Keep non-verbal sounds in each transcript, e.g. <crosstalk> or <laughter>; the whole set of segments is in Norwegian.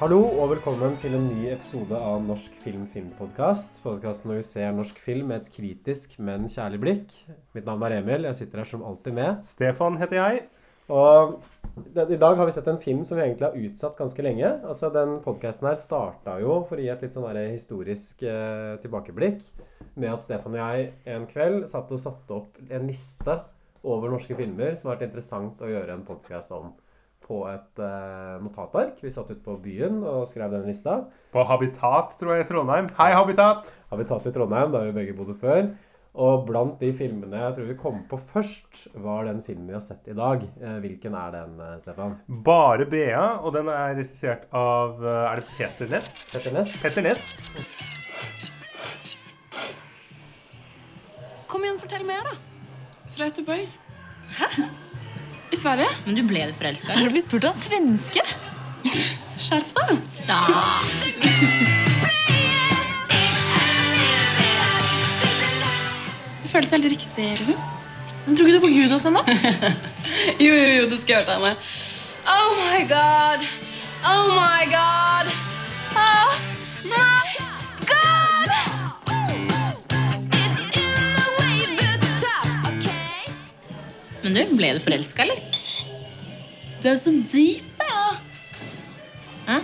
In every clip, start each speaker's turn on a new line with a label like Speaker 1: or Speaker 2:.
Speaker 1: Hallo og velkommen til en ny episode av Norsk film filmpodkast. Podkasten hvor vi ser norsk film med et kritisk, men kjærlig blikk. Mitt navn er Emil. Jeg sitter her som alltid med.
Speaker 2: Stefan heter jeg.
Speaker 1: Og i dag har vi sett en film som vi egentlig har utsatt ganske lenge. Altså Den podkasten her starta jo, for å gi et litt sånn historisk eh, tilbakeblikk, med at Stefan og jeg en kveld satt og satte opp en liste over norske filmer som har vært interessant å gjøre en podkast om på et uh, notatark. Vi satt ute på byen og skrev den lista.
Speaker 2: På Habitat, tror jeg, i Trondheim. Hei, Habitat!
Speaker 1: Habitat i Trondheim, der vi begge bodde før. Og blant de filmene jeg tror vi kom på først, var den filmen vi har sett i dag. Eh, hvilken er den, eh, Stefan?
Speaker 2: Bare Bea, og den er regissert av Er det Peter Ness?
Speaker 1: Peter Ness?
Speaker 2: Peter Ness.
Speaker 3: Kom igjen, fortell mer, da.
Speaker 4: Fra Göteborg. Hæ? I Sverige?
Speaker 3: Men du ble forelska?
Speaker 4: Har du blitt pult av svenske? Skjerp deg.
Speaker 3: Da.
Speaker 4: Det føles helt riktig, liksom. Men tror ikke du på Gud hos <laughs> henne? jo, jo, jo, du skal høre henne. Oh my god. Oh my god. Oh my
Speaker 3: Men du, ble du forelska, eller?
Speaker 4: Du er så dyp, ja.
Speaker 3: Hæ?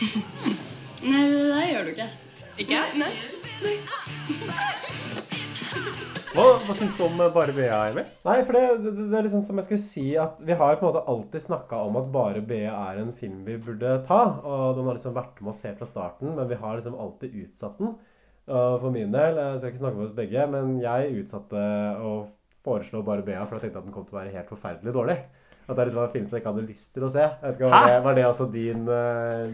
Speaker 3: <laughs>
Speaker 4: Nei, det der gjør du ikke. Ikke? Nei.
Speaker 2: Hva, hva syns du om eh, Bare BA, Emil?
Speaker 1: Nei, for det, det, det er liksom som jeg skulle si at vi har på en måte alltid snakka om at Bare BA er en film vi burde ta. Og den har liksom vært med oss helt fra starten, men vi har liksom alltid utsatt den. Og for min del, jeg skal ikke snakke for oss begge, men jeg utsatte å foreslå Barbea, for jeg tenkte at den kom til å være helt forferdelig dårlig. At det liksom var en film som jeg ikke hadde lyst til å se. Jeg vet ikke, Var det, var det altså din uh,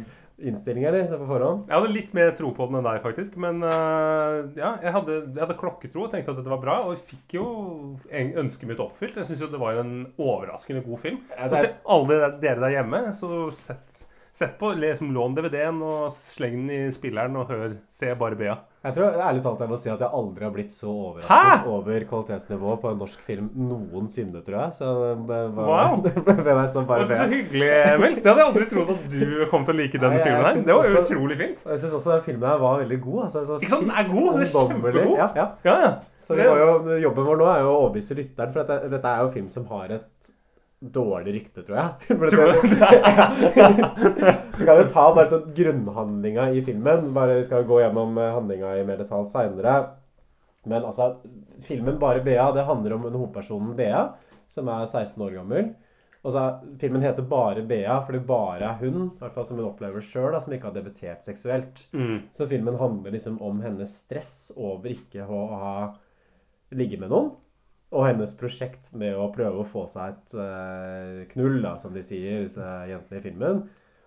Speaker 1: innstilling, eller? Så på forhånd?
Speaker 2: Jeg hadde litt mer tro på den enn deg, faktisk. Men uh, ja, jeg hadde, jeg hadde klokketro og tenkte at dette var bra. Og jeg fikk jo en- ønsket mitt oppfylt. Jeg syns jo det var en overraskende god film.
Speaker 1: Ja, er-
Speaker 2: til alle dere- der hjemme, så sett, sett på, liksom, lån DVD-en og sleng den i spilleren og hør, se Bare Bea.
Speaker 1: Jeg tror ærlig talt jeg må si at jeg aldri har blitt så
Speaker 2: Hæ?
Speaker 1: overrasket over kvalitetsnivået på en norsk film noensinne, tror jeg. Så <laughs> det var,
Speaker 2: Wow.
Speaker 1: det ble meg sånn bare
Speaker 2: Det så hyggelig, Emil. Det hadde jeg aldri trodd at du kom til å like denne
Speaker 1: Nei,
Speaker 2: filmen. her. Det var
Speaker 1: også-
Speaker 2: utrolig fint.
Speaker 1: Jeg syns også den filmen her var veldig god. Altså, så
Speaker 2: Ikke sant? Den er god, den er kjempegod.
Speaker 1: Ja, ja.
Speaker 2: Ja, ja.
Speaker 1: Så vi jo, jobben vår nå er jo å overbevise lytteren, for dette, dette er jo film som har et dårlig rykte, tror jeg. <laughs>
Speaker 2: Tror du
Speaker 1: det- <laughs> Vi kan jo ta bare sånn grunnhandlinga i filmen. Bare Vi skal gå gjennom eh, handlinga i mer detalj seinere. Men altså, filmen Bare Bea det handler om en hovedpersonen Bea, som er 16 år gammel. Og så er, Filmen heter Bare Bea fordi bare er hun, i hvert fall som hun opplever sjøl, som ikke har debutert seksuelt.
Speaker 2: Mm.
Speaker 1: Så filmen handler liksom om hennes stress over ikke å ha ligge med noen. Og hennes prosjekt med å prøve å få seg et uh, knull, da, som de sier, disse jentene i filmen.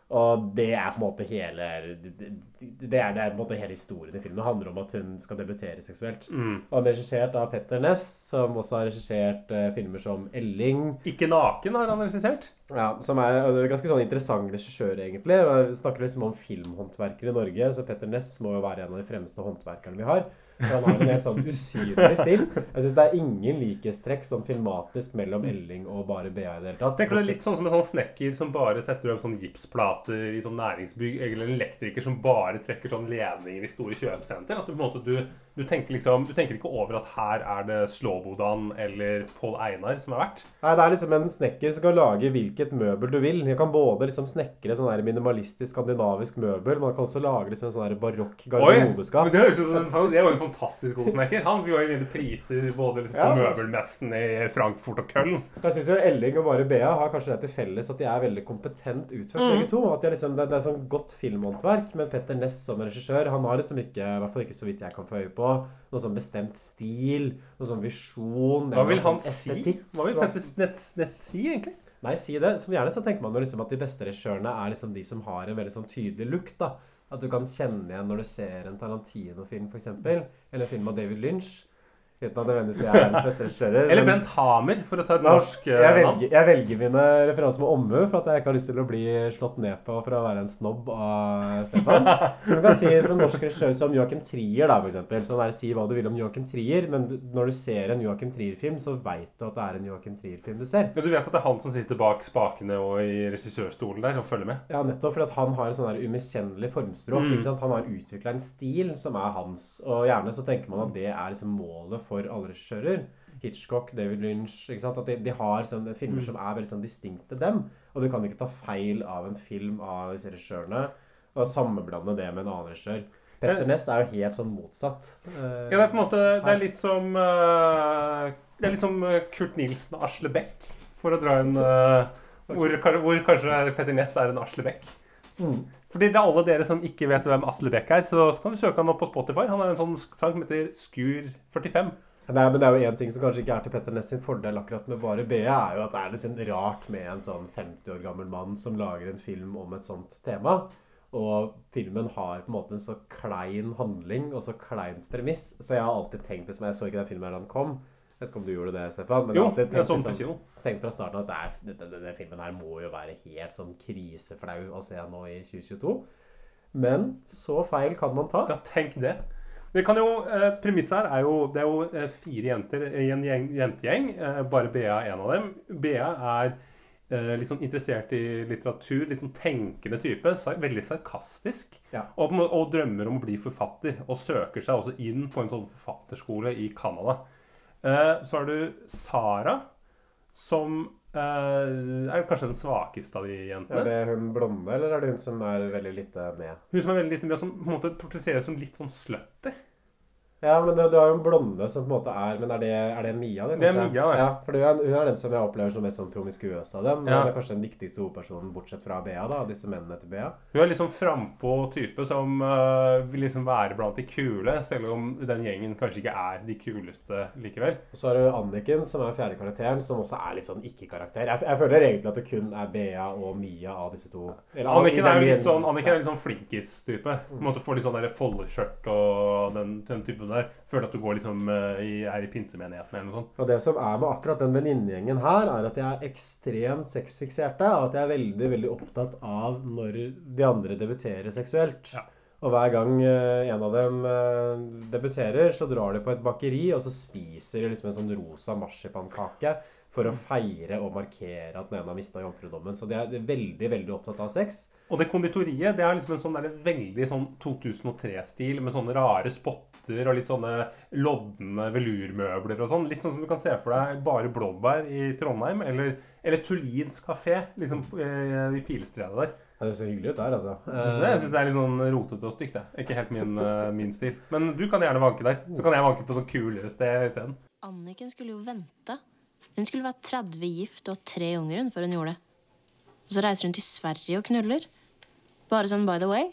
Speaker 1: Og det er på en måte hele Det, er, det er på en måte hele historien i filmen. Det handler om at hun skal debutere seksuelt.
Speaker 2: Mm.
Speaker 1: Og han er regissert av Petter Ness, som også har regissert uh, filmer som Elling.
Speaker 2: Ikke naken har han regissert.
Speaker 1: Ja, Som er en ganske sånn interessant regissør, egentlig. Vi snakker liksom om filmhåndverkere i Norge, så Petter Ness må jo være en av de fremste håndverkerne vi har. For han har en helt sånn usynlig stil. Jeg syns det er ingen likhetstrekk sånn filmatisk mellom Elling og bare BA i det hele tatt.
Speaker 2: Tenker du det er litt sånn som en sånn snekker som bare setter opp sånn gipsplater i sånn næringsbygg, eller en elektriker som bare trekker sånn ledninger i store kjøpesenter? At du på en måte du, du tenker liksom Du tenker ikke over at her er det Slåbodan eller Pål Einar som er verdt?
Speaker 1: Nei, Det er liksom en snekker som kan lage hvilket møbel du vil. Jeg kan både liksom snekre sånn der minimalistisk skandinavisk møbel, man kan også lage liksom en sånn barokk
Speaker 2: men
Speaker 1: garderobeskap.
Speaker 2: det, høres ut som en- det er jo en fantastisk god snekker. Han vil jo vinne priser både liksom på
Speaker 1: Ja.
Speaker 2: møbelmessen i Frankfurt og Köln.
Speaker 1: Jeg synes jo Elling og bare Bea har kanskje det til felles at de er veldig kompetent utført,
Speaker 2: Mm.
Speaker 1: begge to. At de er liksom, det, det er sånn godt filmhåndverk, men Petter Ness som regissør han har liksom ikke, i hvert fall ikke så vidt jeg kan få øye på, noe sånn bestemt stil, noe sånn visjon
Speaker 2: Hva vil han
Speaker 1: sånn
Speaker 2: si? Hva vil Petter Ness si, egentlig?
Speaker 1: Nei, si det. Som gjerne så tenker man jo liksom at de beste regissørene er liksom de som har en veldig sånn tydelig look, da. At du kan kjenne igjen når du ser en Tarantino-film, f.eks., eller en film av David Lynch. Uten at det nødvendigvis er verdens beste regissører.
Speaker 2: Eller Bent Hamer, for å ta et
Speaker 1: Nå,
Speaker 2: norsk eh,
Speaker 1: jeg, velger, jeg velger mine referanser med omhu for at jeg ikke har lyst til å bli slått ned på for å være en snobb av Stefan. Du kan si som en norsk regissør som Joachim Trier, da, for eksempel. Sånn der, si hva du vil om Joachim Trier, men når du ser en Joachim Trier-film, så veit du at det er en Joachim Trier-film du ser.
Speaker 2: Men du vet at det er han som sitter bak spakene og i regissørstolen der og følger med?
Speaker 1: Ja, nettopp fordi at han har et sånn der umiskjennelig formspråk.
Speaker 2: Mm.
Speaker 1: Han har utvikla en stil som er hans. Og gjerne så tenker man at det er liksom målet for alle regissører. Hitchcock, David Lynch? At de, de har sånne filmer som er veldig sånn distinkte dem. Og du kan ikke ta feil av en film av disse regissørene og sammenblande det med en annen regissør. Petter Næss er jo helt sånn motsatt. Uh,
Speaker 2: Ja, det er på en måte Det er litt som uh, Det er litt som eh, Kurt Nilsen og Asle Beck, for å dra en uh, hvor, hvor kanskje Petter Næss er en Asle Beck.
Speaker 1: mm.
Speaker 2: Fordi det er alle dere som ikke vet hvem Asle Beck er, så kan du søke han opp på Spotify. Han har en sånn sang som heter Skur 45.
Speaker 1: Nei, men det er jo én ting som kanskje ikke er til Petter Ness sin fordel akkurat med bare BE, er jo at det er litt sånn rart med en sånn 50 år gammel mann som lager en film om et sånt tema. Og filmen har på en måte en så klein handling og så kleint premiss. Så jeg har alltid tenkt det som Jeg så ikke den filmen da den kom. Jeg vet ikke om du gjorde det, Stefan? Men
Speaker 2: Jo,
Speaker 1: alltid
Speaker 2: jeg så den tenkte
Speaker 1: liksom, fra starten at det er, denne, filmen her må jo være helt sånn kriseflau å se nå i 2022. Men så feil kan man ta.
Speaker 2: Ja, tenk det. Det kan jo, eh, Premisset her er jo Det er jo eh, fire jenter i en gjeng, jentegjeng. Eh, bare Bea er en av dem. Bea er eh, litt sånn interessert i litteratur. Litt sånn tenkende type. Veldig sarkastisk.
Speaker 1: Ja.
Speaker 2: Og, og drømmer om å bli forfatter. Og søker seg også inn på en sånn forfatterskole i Canada. Eh, så har du Sara, som eh, er kanskje den svakeste av de jentene.
Speaker 1: Er det hun blonde, eller er det hun som er veldig lite med?
Speaker 2: Hun som er veldig lite med, som på en måte portretteres som litt sånn slutty.
Speaker 1: Ja, men du, har jo en blonde som på en måte er Men er det, er det Mia? Det,
Speaker 2: Det er
Speaker 1: kanskje?
Speaker 2: Mia.
Speaker 1: Ja, for er, hun er den som jeg opplever som mest sånn promiskuøs av dem.
Speaker 2: Ja.
Speaker 1: Hun er kanskje den viktigste hovedpersonen, bortsett fra Bea, da, disse mennene til Bea.
Speaker 2: Hun er liksom frampå type som uh, vil liksom være blant de kule, selv om den gjengen kanskje ikke er de kuleste likevel.
Speaker 1: Og så har du Anniken, som er fjerde karakteren, som også er litt sånn ikke-karakter. Jeg, jeg føler egentlig at det kun er Bea og Mia av disse to. Eller,
Speaker 2: Anniken er jo litt sånn. Anniken er litt sånn flinkis-type. På en måte Får litt sånn der foldeskjørt og den, den typen der. Føler at du går liksom øh, i, er i pinsemenigheten eller noe sånt.
Speaker 1: Og det som er med akkurat den venninnegjengen her, er at jeg er ekstremt sexfikserte, og at jeg er veldig, veldig opptatt av når de andre debuterer seksuelt.
Speaker 2: Ja.
Speaker 1: Og hver gang eh, en av dem eh, debuterer, så drar de på et bakeri, og så spiser de liksom en sånn rosa marsipankake for å feire og markere at den ene har mista jomfrudommen. Så de er veldig, veldig opptatt av sex.
Speaker 2: Og det konditoriet det er liksom en sånn veldig sånn 2003-stil med sånne rare spotter og litt sånne lodne velurmøbler og sånn. Litt sånn som du kan se for deg bare blåbær i Trondheim, eller, eller Tullins kafé liksom eh, i Pilestredet der.
Speaker 1: Ja, det ser hyggelig ut der, altså.
Speaker 2: Jeg synes det, jeg synes det er litt sånn rotete og stygt. det. Ikke helt min, eh, min stil. Men du kan gjerne vanke der. Så kan jeg vanke på sånn kulere sted isteden.
Speaker 3: Anniken skulle jo vente. Hun skulle være 30 gift og ha tre unger hun før hun gjorde det. Og så reiser hun til Sverige og knuller. Bare sånn by the way.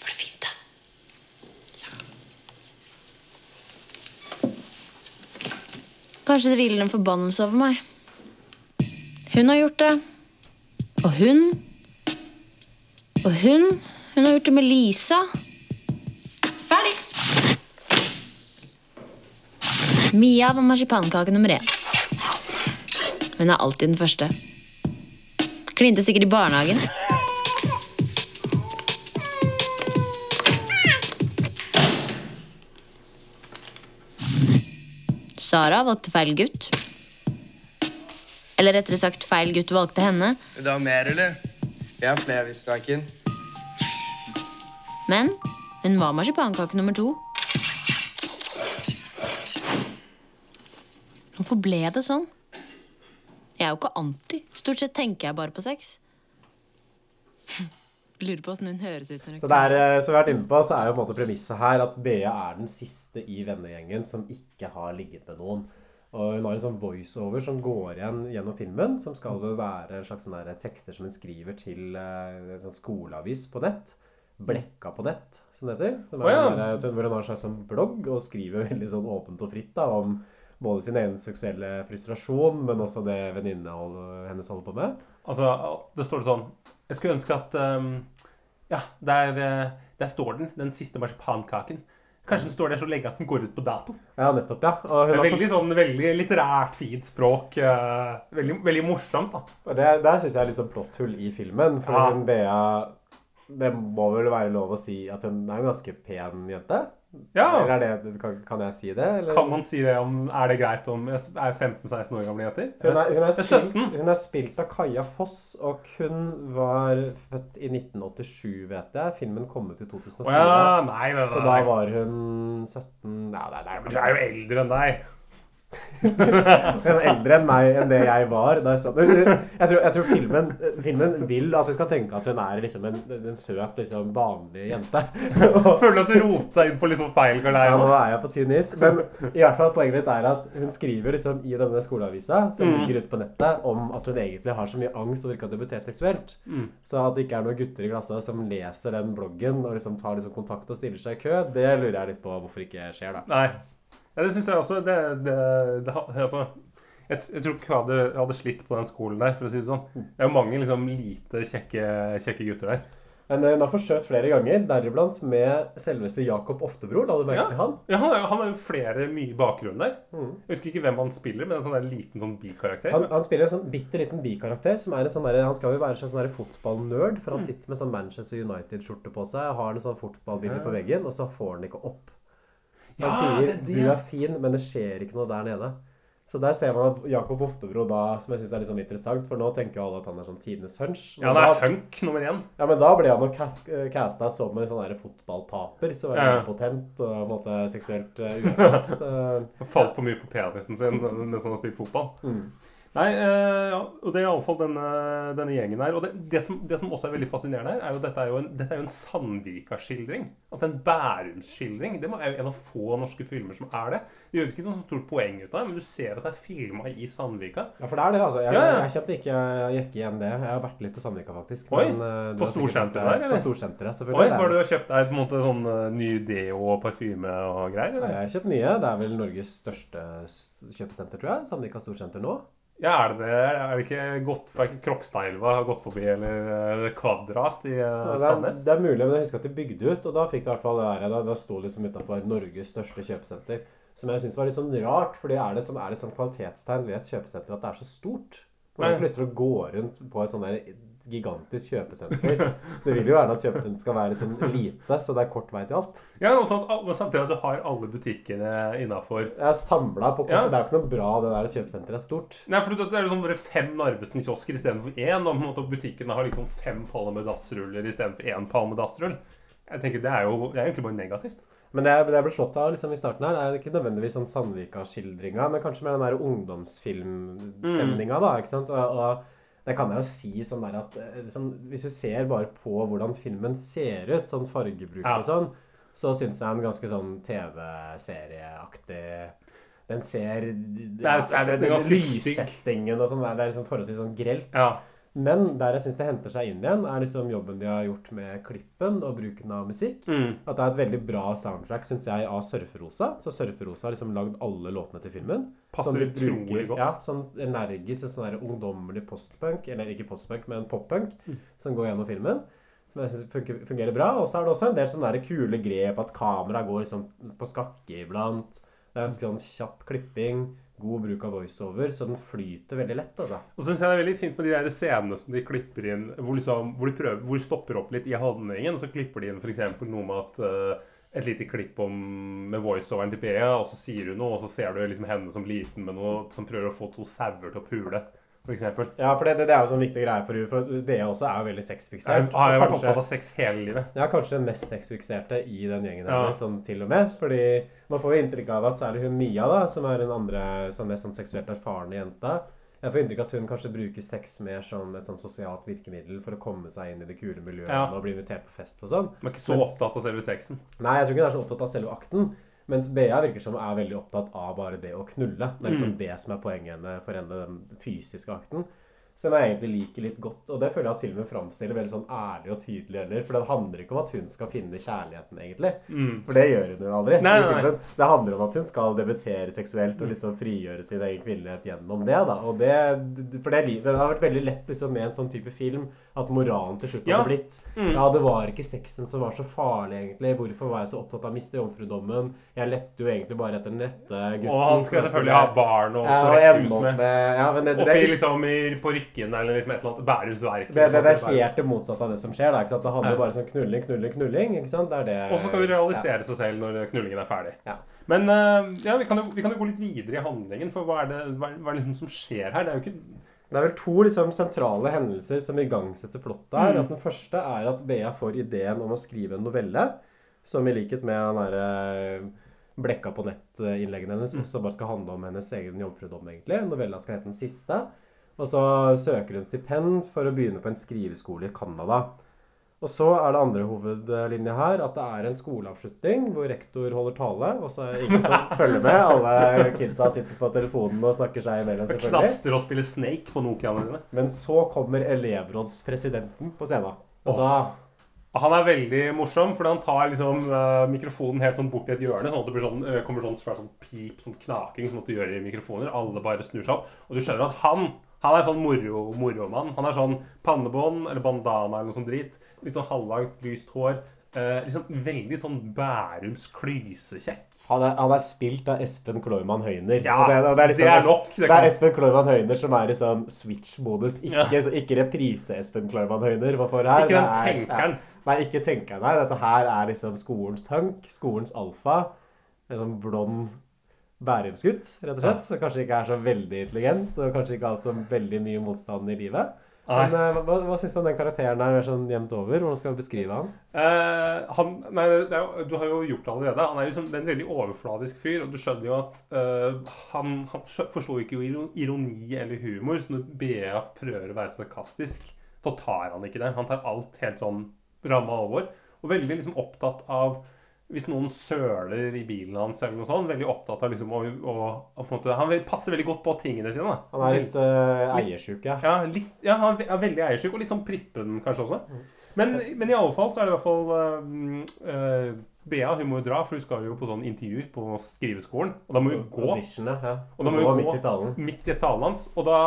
Speaker 3: Var det fint, da? Kanskje det hviler en forbannelse over meg. Hun har gjort det. Og hun. Og hun. Hun har gjort det med Lisa. Ferdig. Mia var marsipankake nummer én. Hun er alltid den første. Klinte sikkert i barnehagen. Sara valgte feil gutt. Eller rettere sagt, feil gutt valgte henne.
Speaker 5: Vil du ha mer, eller? Jeg har flere hvis du er keen.
Speaker 3: Men hun var marsipankake nummer to. Hvorfor ble det sånn? Jeg er jo ikke anti. Stort sett tenker jeg bare på sex. Lurer på åssen hun høres ut.
Speaker 1: Så det er, eh, som vi har vært inne på, så er jo på en måte premisset her at Bea er den siste i vennegjengen som ikke har ligget med noen. Og hun har en sånn voiceover som går igjen gjennom filmen, som skal vel være en slags der tekster som hun skriver til eh, en sånn skoleavis på nett. Blekka på nett, som det heter. Som er
Speaker 2: Å, ja.
Speaker 1: der, hvor hun har en slags sånn blogg og skriver <laughs> veldig sånn åpent og fritt da, om både sin egen seksuelle frustrasjon, men også det venninnene hold- hennes holder på med.
Speaker 2: Altså, det står sånn Jeg skulle ønske at um, Ja, der, eh, der står den. Den siste marsipankaken. Kanskje den står der så lenge at den går ut på dato.
Speaker 1: Ja, nettopp, ja. Og hun
Speaker 2: veldig sånn veldig litterært, fint språk. Uh, veldig, veldig morsomt, da.
Speaker 1: Og det, der syns jeg er litt sånn plotthull i filmen. For
Speaker 2: Ja.
Speaker 1: hun Bea Det må vel være lov å si at hun er en ganske pen jente?
Speaker 2: Ja.
Speaker 1: Eller er det, kan, kan jeg si det? Eller?
Speaker 2: Kan man si det om Er det greit om jeg er 15-16 år gamle jenter?
Speaker 1: Hun er, hun, er spilt, hun er spilt av Kaja Foss, og hun var født i 1987, vet jeg. Filmen kom ut i 2004.
Speaker 2: Oh, ja, nei, nei,
Speaker 1: Så
Speaker 2: nei.
Speaker 1: da var hun 17 Nei, nei, nei.
Speaker 2: Du er jo eldre enn deg. <laughs>
Speaker 1: Er eldre enn meg enn det jeg var. Da jeg, så, men jeg, tror, jeg tror filmen, filmen vil at vi skal tenke at hun er liksom en, en søt, liksom vanlig jente. Og, <laughs>
Speaker 2: Føler du at du roter deg inn på sånn feil galei
Speaker 1: Ja,
Speaker 2: nå?
Speaker 1: er jeg på tynn is. Men i hvert fall poenget mitt er at hun skriver liksom i denne skoleavisa som
Speaker 2: Mm.
Speaker 1: ligger ute på nettet, om at hun egentlig har så mye angst og ikke har debutert seksuelt.
Speaker 2: Mm.
Speaker 1: Så at det ikke er noen gutter i glasset som leser den bloggen og liksom tar liksom kontakt og stiller seg i kø, det lurer jeg litt på hvorfor ikke skjer, da.
Speaker 2: Nei. Ja, det syns jeg også. Det, det, det, altså, jeg, jeg tror ikke jeg hadde, jeg hadde slitt på den skolen der, for å si det sånn. Det er jo mange liksom lite kjekke, kjekke gutter der.
Speaker 1: Men eh, hun har forsøkt flere ganger, deriblant med selveste Jakob Oftebro. La du merke
Speaker 2: Ja.
Speaker 1: til han?
Speaker 2: Ja, han, har jo flere mye bakgrunn der.
Speaker 1: Mm.
Speaker 2: Jeg husker ikke hvem han spiller, men en sånn der liten sånn bikarakter.
Speaker 1: Han, han spiller en sånn bitte liten bikarakter. som er en sånn der, Han skal jo være en sånn fotballnerd, for han
Speaker 2: Mm.
Speaker 1: sitter med sånn Manchester United-skjorte på seg, har en sånn fotballbilde
Speaker 2: Ja.
Speaker 1: på veggen, og så får han ikke opp. Han
Speaker 2: Ja,
Speaker 1: sier
Speaker 2: det det.
Speaker 1: 'du er fin, men det skjer ikke noe der nede'. Så der ser man at Jakob Oftebro da, som jeg syns er litt sånn interessant, for nå tenker jo alle at han er sånn tidenes hunch.
Speaker 2: Ja, han er hunk nummer én.
Speaker 1: Ja, men da ble han jo ca- casta som en sånn fotballtaper. Så var
Speaker 2: Ja.
Speaker 1: impotent og på en måte seksuelt uh, uerfart.
Speaker 2: Han Falt for mye på penisen sin mens han har spilt fotball.
Speaker 1: mm.
Speaker 2: Nei, eh, ja, og det er iallfall denne, denne gjengen her. Og det, det, som, det som også er veldig fascinerende her, er jo at dette er jo en, dette er jo en Sandvika-skildring. Altså en Bærums-skildring. Det er jo en av få norske filmer som er det. Det gjør ikke noe stort poeng ut av det, men du ser at det er filma i Sandvika.
Speaker 1: Ja, for det er det, altså. Jeg,
Speaker 2: Ja, ja.
Speaker 1: jeg kjente ikke, gikk igjen det. Jeg har vært litt på Sandvika, faktisk.
Speaker 2: Oi,
Speaker 1: men, uh,
Speaker 2: på Storsenteret der, eller?
Speaker 1: På Storsenteret,
Speaker 2: Oi,
Speaker 1: selvfølgelig.
Speaker 2: Har du kjøpt deg på en måte sånn uh, ny deo og parfyme og greier? Eller?
Speaker 1: Jeg har kjøpt mye. Det er vel Norges største kjøpesenter, tror jeg. Sandvika Storsenter nå.
Speaker 2: Ja, er det det? Er det ikke gått Krokstadelva har gått forbi, eller eh, Kvadrat i
Speaker 1: Ja, det, er,
Speaker 2: Sandnes?
Speaker 1: det er mulig, men jeg husker at de bygde ut, og da fikk det i hvert fall det der. Da, sto liksom utafor Norges største kjøpesenter. Som jeg syns var litt sånn rart, for er det, sånn, er et sånn kvalitetstegn ved et kjøpesenter at det er så stort? Man har ikke lyst til å gå rundt på et sånn der gigantisk kjøpesenter. Det vil jo gjerne at kjøpesenteret skal være sånn lite, så det er kort vei til alt.
Speaker 2: Ja, og at samtidig at du har alle butikkene innafor.
Speaker 1: Samla på kort.
Speaker 2: Ja.
Speaker 1: Det er jo ikke noe bra det der kjøpesenteret er stort.
Speaker 2: Nei, for det er sånn bare fem Narvesen-kiosker istedenfor én. Og måte butikkene har liksom fem paller med dassruller istedenfor én dassrull. Jeg tenker Det er jo det er egentlig bare negativt.
Speaker 1: Men det jeg, det jeg ble slått av liksom i starten her, er ikke nødvendigvis sånn Sandvika-skildringa, men kanskje mer den der ungdomsfilmstemninga, da. ikke sant? Og, og det kan jeg jo si sånn der at sånn, Hvis du ser bare på hvordan filmen ser ut, sånn fargebruk
Speaker 2: Ja.
Speaker 1: og sånn, så syns jeg den ganske sånn TV-serieaktig Den ser ja,
Speaker 2: er-
Speaker 1: det,
Speaker 2: det er
Speaker 1: det,
Speaker 2: er.
Speaker 1: Lyssettingen og sånn, det er liksom forholdsvis sånn grelt.
Speaker 2: Ja.
Speaker 1: Men der jeg syns det henter seg inn igjen, er liksom jobben de har gjort med klippen og bruken av musikk.
Speaker 2: Mm.
Speaker 1: At det er et veldig bra soundtrack, syns jeg, av Surferosa. Så Surferosa har liksom lagd alle låtene til filmen.
Speaker 2: Passer utrolig godt.
Speaker 1: Ja, sånn energisk sånn der ungdommelig postpunk, eller ikke postpunk, men poppunk,
Speaker 2: Mm.
Speaker 1: som går gjennom filmen. Som jeg synes fungerer bra. Og så er det også en del sånne kule grep, at kameraet går liksom på skakke iblant. Det er sånn kjapp klipping, god bruk av voiceover, så den flyter veldig lett, altså.
Speaker 2: Og så syns jeg det er veldig fint med de der scenene som de klipper inn, hvor, liksom, hvor de prøver, hvor de stopper opp litt i handlingen. Så klipper de inn f.eks. noe med at uh, et lite klipp om, med voiceoveren til Bea, og så sier hun noe, og så ser du liksom henne som liten med noe som prøver å få to sauer til å pule, f.eks.
Speaker 1: Ja, for det, det, det er jo sånn viktig greie for henne, for det også er jo veldig
Speaker 2: Jeg
Speaker 1: sexfiksert.
Speaker 2: har jo vært opptatt av sex hele livet.
Speaker 1: Ja, kanskje den mest sexfikserte i den gjengen
Speaker 2: Ja.
Speaker 1: hennes, sånn til og med. Fordi man får jo inntrykk av at særlig hun Mia, da, som er den andre sånn mest sånn seksuelt erfarne jenta Jeg får inntrykk av at hun kanskje bruker sex mer som et sånn sosialt virkemiddel for å komme seg inn i det kule miljøet
Speaker 2: Ja.
Speaker 1: og bli invitert på fest og sånn.
Speaker 2: Man er ikke så
Speaker 1: Mens-
Speaker 2: opptatt av selve sexen.
Speaker 1: Nei, jeg tror ikke hun er så opptatt av selve akten. Mens Bea virker som er veldig opptatt av bare det å knulle. Det er liksom
Speaker 2: Mm.
Speaker 1: det som er poenget henne for henne, den fysiske akten. som jeg egentlig liker litt godt. Og det føler jeg at filmen framstiller veldig sånn ærlig og tydelig heller. For det handler ikke om at hun skal finne kjærligheten, egentlig. For det gjør hun jo aldri.
Speaker 2: Nei, nei, nei.
Speaker 1: Det handler om at hun skal debutere seksuelt og liksom frigjøre sin egen kvinnelighet gjennom det. da. Og det, for det, det har vært veldig lett liksom med en sånn type film at moralen til slutt
Speaker 2: Ja.
Speaker 1: hadde blitt Ja, det var ikke sexen som var så farlig, egentlig. Hvorfor var jeg så opptatt av å miste jomfrudommen? Jeg lette jo egentlig bare etter den rette gutten.
Speaker 2: Og han skal selvfølgelig ha barn og få
Speaker 1: og
Speaker 2: rekkehus med.
Speaker 1: med ja, det,
Speaker 2: Oppi
Speaker 1: det,
Speaker 2: liksom på Rykken eller liksom et eller annet Bærums Verk.
Speaker 1: det, det, det er helt det motsatte av det som skjer. da, ikke sant? Det handler
Speaker 2: Ja.
Speaker 1: bare om sånn knulling, knulling, knulling. ikke sant? Det er det
Speaker 2: Og så skal vi realisere seg selv når knullingen er ferdig.
Speaker 1: Ja.
Speaker 2: Men eh, ja, vi kan, jo, vi kan jo gå litt videre i handlingen, for hva er det, hva, hva er det liksom som skjer her? Det er jo ikke
Speaker 1: Det er vel to liksom, sentrale hendelser som igangsetter plottet her. At Den første er at Bea får ideen om å skrive en novelle, som i likhet med den derre blekka på nett-innleggene hennes også bare skal handle om hennes egen jomfrudom, egentlig. Novella skal hete Den siste. Og så søker hun stipend for å begynne på en skriveskole i Canada. Og så er det andre hovedlinja her at det er en skoleavslutning hvor rektor holder tale, og så er det ingen som <laughs> følger med. Alle kidsa sitter på telefonen og snakker seg imellom, selvfølgelig.
Speaker 2: knaster og spiller Snake på Nokiaene sine.
Speaker 1: Men så kommer elevrådspresidenten på scenen. Og da
Speaker 2: Han er veldig morsom, fordi han tar liksom uh, mikrofonen helt sånn bort i et hjørne. sånn at det blir sånn, uh, kommer sånn sånn pip, sånn knaking som sånn du gjør i mikrofoner. Alle bare snur seg opp. Og du skjønner at han han er sånn moro, moromann. Han er sånn pannebånd eller bandana eller noe sånt drit. Litt sånn halvlangt, lyst hår. Eh, liksom Veldig sånn Bærums klysekjekk.
Speaker 1: han er, han er spilt av Espen Kloiman Høyner.
Speaker 2: Ja,
Speaker 1: det, det, er liksom,
Speaker 2: det er nok. Det
Speaker 1: Det, er Espen Kloiman Høyner som er i sånn switch-modus. Ikke,
Speaker 2: Ja.
Speaker 1: ikke reprise-Espen Kloiman Høyner. Hva får her?
Speaker 2: Ikke den
Speaker 1: er-
Speaker 2: tenkeren.
Speaker 1: Ja. Nei, ikke tenkeren. Nei, dette her er liksom skolens tank, skolens alfa. En sånn blond Bærumsgutt, rett og slett. Som kanskje ikke er så veldig intelligent, og kanskje ikke har hatt så veldig mye motstand i livet.
Speaker 2: Nei.
Speaker 1: Men eh, hva, hva syns du om den karakteren der er sånn jevnt over? Hvordan skal vi beskrive han?
Speaker 2: Eh, han, nei, jo, du har jo gjort det allerede. Han er liksom en veldig overfladisk fyr. Og du skjønner jo at eh, han, han forsto ikke ironi eller humor. Så når Bea prøver å være sarkastisk, så tar han ikke det. Han tar alt helt sånn ramme alvor. Og veldig liksom opptatt av hvis noen søler i bilen hans, eller noe sånt, veldig opptatt av liksom å, å, å måte, Han passer veldig godt på tingene sine. da.
Speaker 1: Han er litt uh, eiersjuk, ja.
Speaker 2: Ja, litt, ja han er veldig eiersjuk, og litt sånn prippen kanskje også. Men, men i alle fall så er det i hvert fall uh, uh, Bea hun må jo dra, for hun skal jo på sånn intervju på skriveskolen. Og da må hun gå
Speaker 1: ja.
Speaker 2: Og da må hun gå-
Speaker 1: midt i talen.
Speaker 2: midt i talen hans. Og da,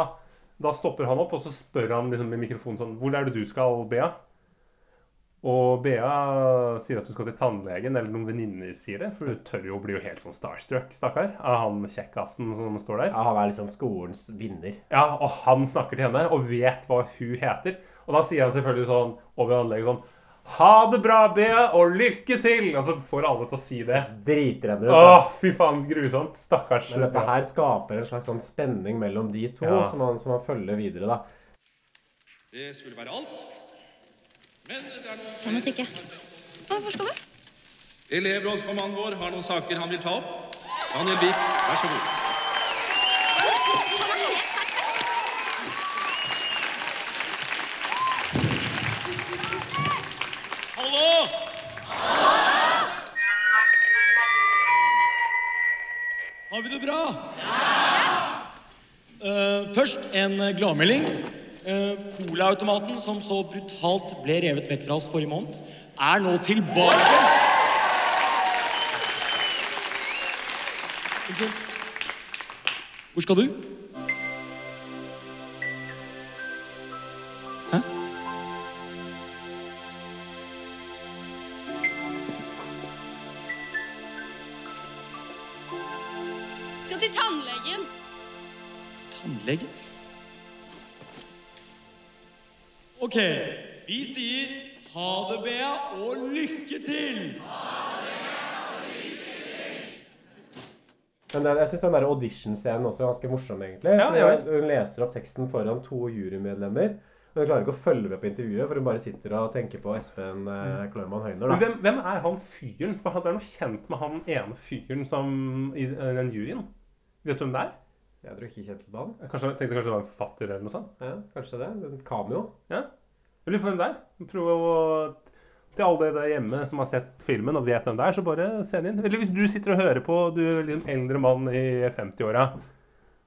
Speaker 2: da stopper han opp, og så spør han liksom med mikrofonen sånn Hvor er det du skal, Bea? Og Bea sier at hun skal til tannlegen, eller noen venninner sier det. For hun tør jo bli jo helt sånn starstruck, stakkar, av han kjekkasen som står der.
Speaker 1: Ja, han er liksom skolens vinner.
Speaker 2: Ja, og han snakker til henne og vet hva hun heter. Og da sier han selvfølgelig sånn over anlegget sånn Ha det bra, Bea, og lykke til! Og så får alle til å si det.
Speaker 1: Driter henne ut.
Speaker 2: Åh, fy faen, grusomt. Stakkars.
Speaker 1: Men dette her skaper en slags sånn spenning mellom de to,
Speaker 2: Ja.
Speaker 1: som, man, som han følger videre, da.
Speaker 6: Det skulle være alt. Men det er noen
Speaker 3: Jeg må stikke.
Speaker 4: Hvorfor skal du?
Speaker 6: Elevrådsformannen vår har noen saker han vil ta opp. Daniel Wiik, vær så god.
Speaker 7: Hallo! Har vi det bra? Eh, først en eh, gladmelding. Uh, Colaautomaten som så brutalt ble revet vekk fra oss forrige måned, er nå tilbake. Unnskyld. Hvor skal du? Hæ?
Speaker 4: Skal til tannlegen.
Speaker 7: Til Tannlegen? Ok, vi sier ha det, Bea, og lykke til!
Speaker 1: Men det, jeg syns den audition-scenen også er ganske morsom, egentlig.
Speaker 2: Ja, ja.
Speaker 1: Hun leser opp teksten foran to jurymedlemmer. Og hun klarer ikke å følge med på intervjuet, for hun bare sitter og tenker på Espen eh, Kloimann Høyner. Da.
Speaker 2: hvem, hvem er han fyren? For det er noe kjent med han ene fyren som i eh, den juryen. Vet du hvem det er?
Speaker 1: Jeg tror ikke kjent på han.
Speaker 2: Jeg kanskje, tenkte kanskje det var en forfatter eller noe sånt.
Speaker 1: Ja, kanskje det. En cameo.
Speaker 2: Ja. Jeg lurer på hvem det er. Prøv å Til alle der hjemme som har sett filmen og vet hvem det er, så bare send inn. Eller hvis du sitter og hører på, du er en eldre mann i 50-åra,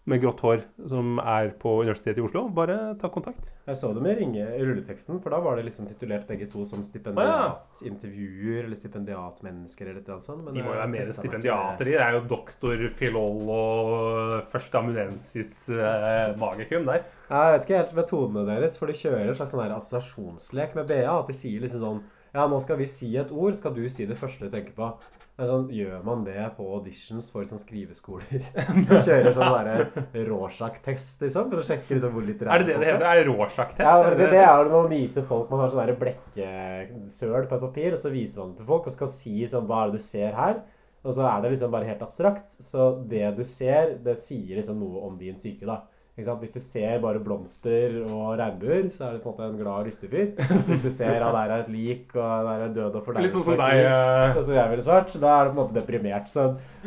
Speaker 2: med grått hår som er på Universitetet i Oslo, bare ta kontakt.
Speaker 1: Jeg så dem i ringe i rulleteksten, for da var det liksom titulert begge to som stipendiatintervjuer eller stipendiatmennesker eller noe sånt. men
Speaker 2: De må jo være mer stipendiater. De er jo doktor filol og førsteamanuensis eh, magicum der.
Speaker 1: Jeg vet ikke helt metodene deres, for de kjører en slags sånn assosiasjonslek med BA. At de sier liksom sånn Ja, nå skal vi si et ord, skal du si det første du tenker på. Sånn, Gjør man det på auditions for sånn skriveskoler? <laughs> Kjører sånn Rorschach-test, liksom, for å sjekke liksom hvor litterære
Speaker 2: Er det det det heter? Er det Rorschach-test?
Speaker 1: Ja, det, det er det når man viser folk Man har sånn blekkesøl på et papir, og så viser man det til folk og skal si sånn Hva er det du ser her? Og så er det liksom bare helt abstrakt. Så det du ser, det sier liksom noe om din syke, da. Hvis du ser bare blomster og regnbuer, så er det på en måte en glad lystefyr. Hvis du ser at der er et lik, og der er død og fordervelse
Speaker 2: Litt sånn som
Speaker 1: og
Speaker 2: deg.
Speaker 1: Uh... Som jeg veldig svart, da er du på en måte deprimert. Så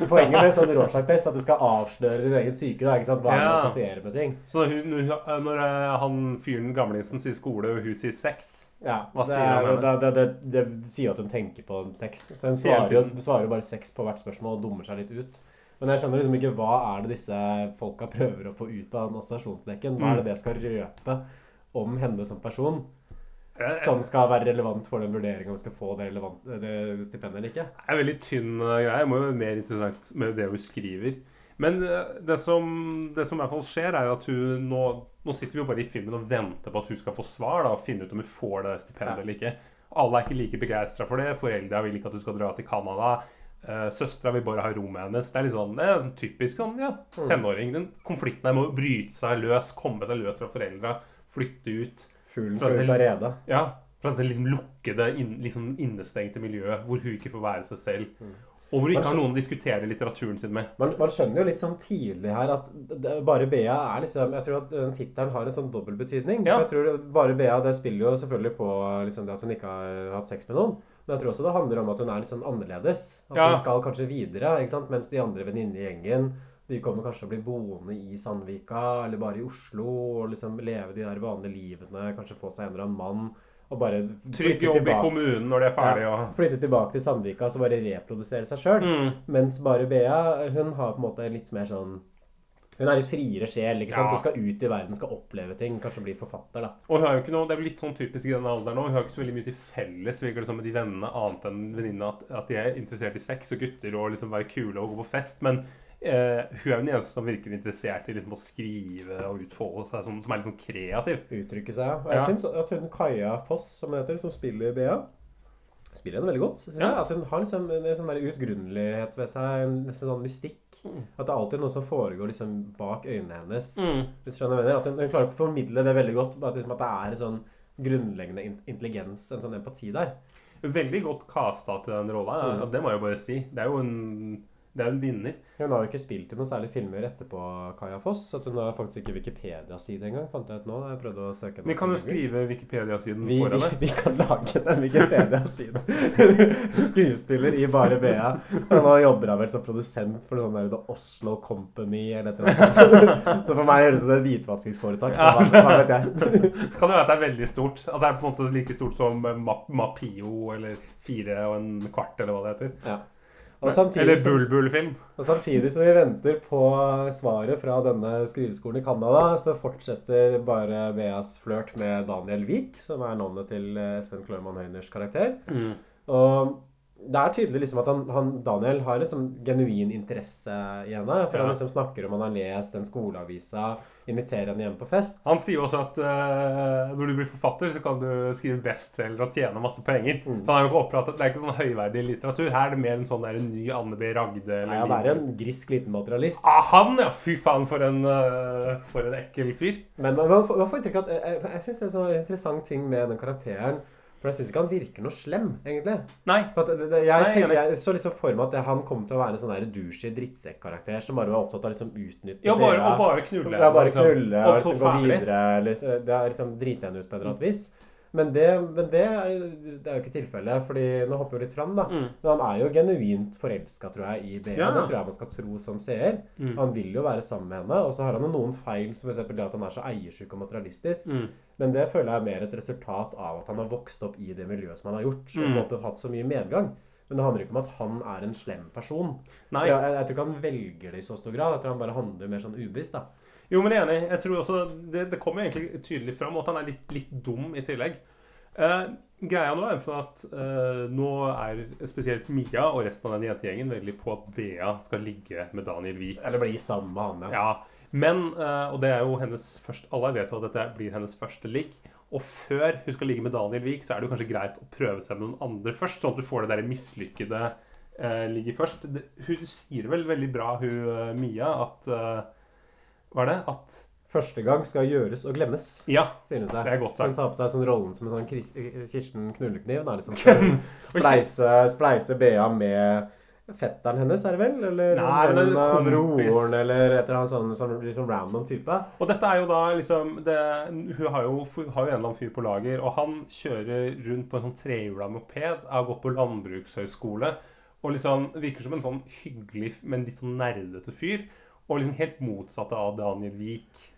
Speaker 1: poenget med sånn Rorschach-test at du skal avsløre din egen syke. Da, ikke sant? Hva
Speaker 2: Ja.
Speaker 1: du assosierer med ting.
Speaker 2: Så hun, når, når eh, han fyren gamlingsen sier skole, og hun sier sex
Speaker 1: Ja,
Speaker 2: Hva sier
Speaker 1: er,
Speaker 2: han
Speaker 1: det, det, det, det sier at hun tenker på sex. Så hun svarer jo svarer bare sex på hvert spørsmål og dummer seg litt ut. Men jeg skjønner liksom ikke hva er det disse folka prøver å få ut av den assosiasjonsleken. Hva er det det skal røpe om henne som person, som skal være relevant for den vurderinga om hun skal få det, relevant, det stipendet eller ikke?
Speaker 2: Det er veldig tynn eh, greie. Det må jo være mer interessant med det hun skriver. Men eh, det som, det som i hvert fall skjer, er jo at hun nå, nå sitter vi jo bare i filmen og venter på at hun skal få svar da, og finne ut om hun får det stipendet
Speaker 1: Ja.
Speaker 2: eller ikke. Alle er ikke like begeistra for det. Foreldra vil ikke at hun skal dra til Canada. Uh, Søstera vil bare ha rommet hennes. Det er litt sånn, en typisk sånn, ja, tenåring. Den konflikten her med å bryte seg løs, komme seg løs fra foreldra, flytte ut.
Speaker 1: Fuglen skal ut av redet.
Speaker 2: Ja, fra det liksom lukkede, inn, liksom innestengte miljøet hvor hun ikke får være seg selv. Og hvor hun ikke har noen å diskutere litteraturen sin med.
Speaker 1: Man, man skjønner jo litt sånn tidlig her at det, bare Bea er liksom Jeg tror at den tittelen har en sånn dobbel betydning.
Speaker 2: Ja.
Speaker 1: Jeg tror det- Bare Bea det spiller jo selvfølgelig på liksom det at hun ikke har hatt sex med noen. Men jeg tror også det handler om at hun er litt sånn annerledes. At
Speaker 2: Ja.
Speaker 1: hun skal kanskje videre. ikke sant? Mens de andre venninnene i gjengen de kommer kanskje å bli boende i Sandvika eller bare i Oslo og liksom leve de der vanlige livene. Kanskje få seg en eller annen mann og bare
Speaker 2: Trygg jobb i kommunen når det er ferdig.
Speaker 1: ja, flytte tilbake til Sandvika og så bare reprodusere seg sjøl.
Speaker 2: Mm.
Speaker 1: Mens bare Bea, hun har på en måte litt mer sånn Hun er litt friere sjel. ikke sant?
Speaker 2: Ja.
Speaker 1: Hun skal ut i verden, skal oppleve ting. Kanskje bli forfatter, da.
Speaker 2: Og hun har jo ikke noe, Det er jo litt sånn typisk i denne alderen nå. Hun har ikke så veldig mye til felles virker det som med de vennene, annet enn venninna At, at de er interessert i sex og gutter og liksom være kule og gå på fest. Men eh, hun er jo den eneste som virker interessert i liksom å skrive og utfolde seg, som, som er litt sånn kreativ.
Speaker 1: Uttrykke seg. Og jeg
Speaker 2: Ja.
Speaker 1: syns at hun Kaja Foss, som heter, som spiller Bea Spiller henne veldig godt.
Speaker 2: Ja.
Speaker 1: At hun har liksom en sånn utgrunnelighet ved seg. En nesten sånn mystikk. At det er alltid noe som foregår liksom bak øynene hennes. Hvis du skjønner. At hun, hun klarer å formidle det veldig godt. At, liksom, at det er en sånn grunnleggende intelligens, en sånn empati der.
Speaker 2: Veldig godt casta til den rolla.
Speaker 1: Mm.
Speaker 2: det må jeg jo bare si. Det er jo en, det er jo en vinner.
Speaker 1: Hun har jo ikke spilt i noen særlige filmer etterpå, Kaja Foss. Så hun har faktisk ikke Wikipedia-side engang, fant jeg ut nå. Jeg prøvde å søke
Speaker 2: Vi kan jo skrive Wikipedia-siden
Speaker 1: foran
Speaker 2: for
Speaker 1: vi, kan lage den Wikipedia-siden. <laughs> Skuespiller i Bare BA. Nå jobber hun vel som produsent for sånn der The Oslo Company eller et eller annet sånt. <laughs> Så for meg høres det ut som et hvitvaskingsforetak.
Speaker 2: Ja.
Speaker 1: Hva, hva vet jeg. <laughs>
Speaker 2: Kan jo være at det er veldig stort? At det er på en måte like stort som Mapio eller Fire og en kvart, eller hva det heter?
Speaker 1: Ja. Og
Speaker 2: Eller
Speaker 1: som-
Speaker 2: Bulbul-film.
Speaker 1: og samtidig som vi venter på svaret fra denne skriveskolen i Canada, så fortsetter bare Beas flørt med Daniel Wiik, som er navnet til eh, Espen Kløvermann Høyners karakter. Og det er tydelig liksom at han, han, Daniel har liksom genuin interesse i henne. For
Speaker 2: Ja.
Speaker 1: han liksom snakker om han har lest den skoleavisa, inviterer henne hjem på fest.
Speaker 2: Han sier jo også at uh, når du blir forfatter, så kan du skrive bestselger og tjene masse penger.
Speaker 1: Mm.
Speaker 2: Så han er jo ikke opprettet, Det er ikke sånn høyverdig litteratur. Her er det mer en sånn der, en ny Anne B. Ragde. Eller
Speaker 1: Nei, han er en grisk liten materialist.
Speaker 2: Ah, han, ja! Fy faen, for en, uh, for en ekkel fyr.
Speaker 1: Men man man får man får inntrykk av at Jeg, jeg, jeg syns det er en sånn interessant ting med den karakteren. For jeg syns ikke han virker noe slem, egentlig.
Speaker 2: Nei.
Speaker 1: For at jeg, tenker, jeg så liksom for meg at han kom til å være en sånn douchey drittsekk-karakter som bare var opptatt av liksom utnytte
Speaker 2: Ja, bare,
Speaker 1: Bea.
Speaker 2: og bare knulle.
Speaker 1: Ja, bare
Speaker 2: liksom.
Speaker 1: knulle
Speaker 2: Og
Speaker 1: og
Speaker 2: så
Speaker 1: gå videre. Liksom, det er liksom drite henne ut på et eller annet vis. Men det, men det, det er jo ikke tilfellet, fordi nå hopper vi litt fram, da.
Speaker 2: Mm.
Speaker 1: Men han er jo genuint forelska, tror jeg, i Bea.
Speaker 2: Ja.
Speaker 1: Det tror jeg man skal tro som seer.
Speaker 2: Mm.
Speaker 1: Han vil jo være sammen med henne, og så har han jo noen feil, som f.eks. det at han er så eiersjuk og materialistisk.
Speaker 2: Mm.
Speaker 1: Men det føler jeg er mer et resultat av at han har vokst opp i det miljøet som han har gjort. Og
Speaker 2: Mm.
Speaker 1: hatt så mye medgang. Men det handler ikke om at han er en slem person. Jeg, jeg tror ikke han velger det i så stor grad. Jeg tror han bare handler mer sånn ubevisst. da.
Speaker 2: Jo, men jeg er enig. Jeg tror også Det, det kommer egentlig tydelig fram at han er litt, litt dum i tillegg. Eh, greia nå er for at eh, nå er spesielt Mia og resten av den jentegjengen veldig på at Dea skal ligge med Daniel Wiik.
Speaker 1: Eller bli sammen med han, ja.
Speaker 2: Ja, men, eh, og det er jo hennes første Alle vet jo at dette blir hennes første ligg. Og før hun skal ligge med Daniel Wiik, så er det jo kanskje greit å prøve seg med noen andre først, sånn at du får det der mislykkede eh, ligget først. Det, hun sier vel veldig bra, hun eh, Mia, at eh, Hva er det? At
Speaker 1: Første gang skal gjøres og glemmes,
Speaker 2: Ja.
Speaker 1: sier hun seg.
Speaker 2: Det er godt sagt.
Speaker 1: Som tar på seg sånn rollen som en sånn Kris Kirsten Knullekniv. Liksom, <laughs> spleise, spleise Bea med fetteren hennes, er det vel? Eller
Speaker 2: Nei,
Speaker 1: av broren, eller et eller annet sånn, sånn liksom random type.
Speaker 2: Og dette er jo da liksom det, Hun har jo, har jo en eller annen fyr på lager, og han kjører rundt på en sånn trehjula moped. Har gått på landbrukshøyskole. Og liksom virker som en sånn hyggelig, men litt sånn nerdete fyr. Og liksom helt motsatte av Daniel Wiik.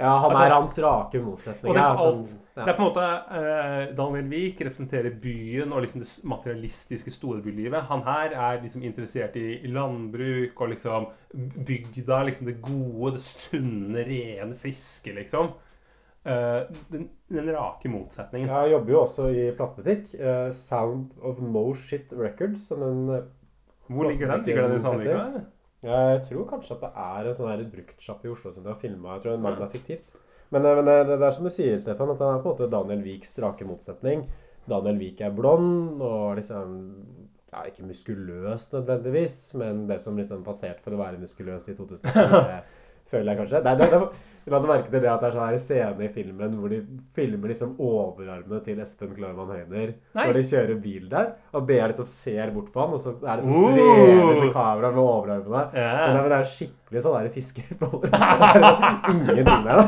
Speaker 1: Ja, han
Speaker 2: Altså-
Speaker 1: er hans rake motsetning.
Speaker 2: Og det er
Speaker 1: ja,
Speaker 2: alt.
Speaker 1: sånn-
Speaker 2: Det er på en måte uh, Daniel Wiik representerer byen og liksom det materialistiske storbylivet. Han her er liksom interessert i, landbruk og liksom bygda. Liksom det gode, det sunne, rene, friske, liksom. Uh, den, den rake motsetningen.
Speaker 1: Jeg jobber jo også i platebutikk. Uh, Sound of No Shit Records. Som den
Speaker 2: Hvor ligger den? Ligger den i Sandvika?
Speaker 1: Jeg tror kanskje at det er en sånn bruktsjappe i Oslo som de har filma. Jeg tror mannen er fiktivt. Men, eh, men det, er- det er som du sier, Stefan, at han er på en måte Daniel Wiks rake motsetning. Daniel Vik er blond og liksom ja, Ikke muskuløs nødvendigvis, men det som liksom passerte for å være muskuløs i 2004, <laughs> føler jeg kanskje. Det det, det, La du merke til det at det er sånn her scene i filmen hvor de filmer liksom overarmene til Espen Klarmann Høyner når de kjører bil der, og BR liksom ser bort på han, og så er det sånn
Speaker 2: Uh.
Speaker 1: kamera med overarmene.
Speaker 2: Ja.
Speaker 1: Men det er skikkelig sånn der er liksom <laughs> ingenting der, da.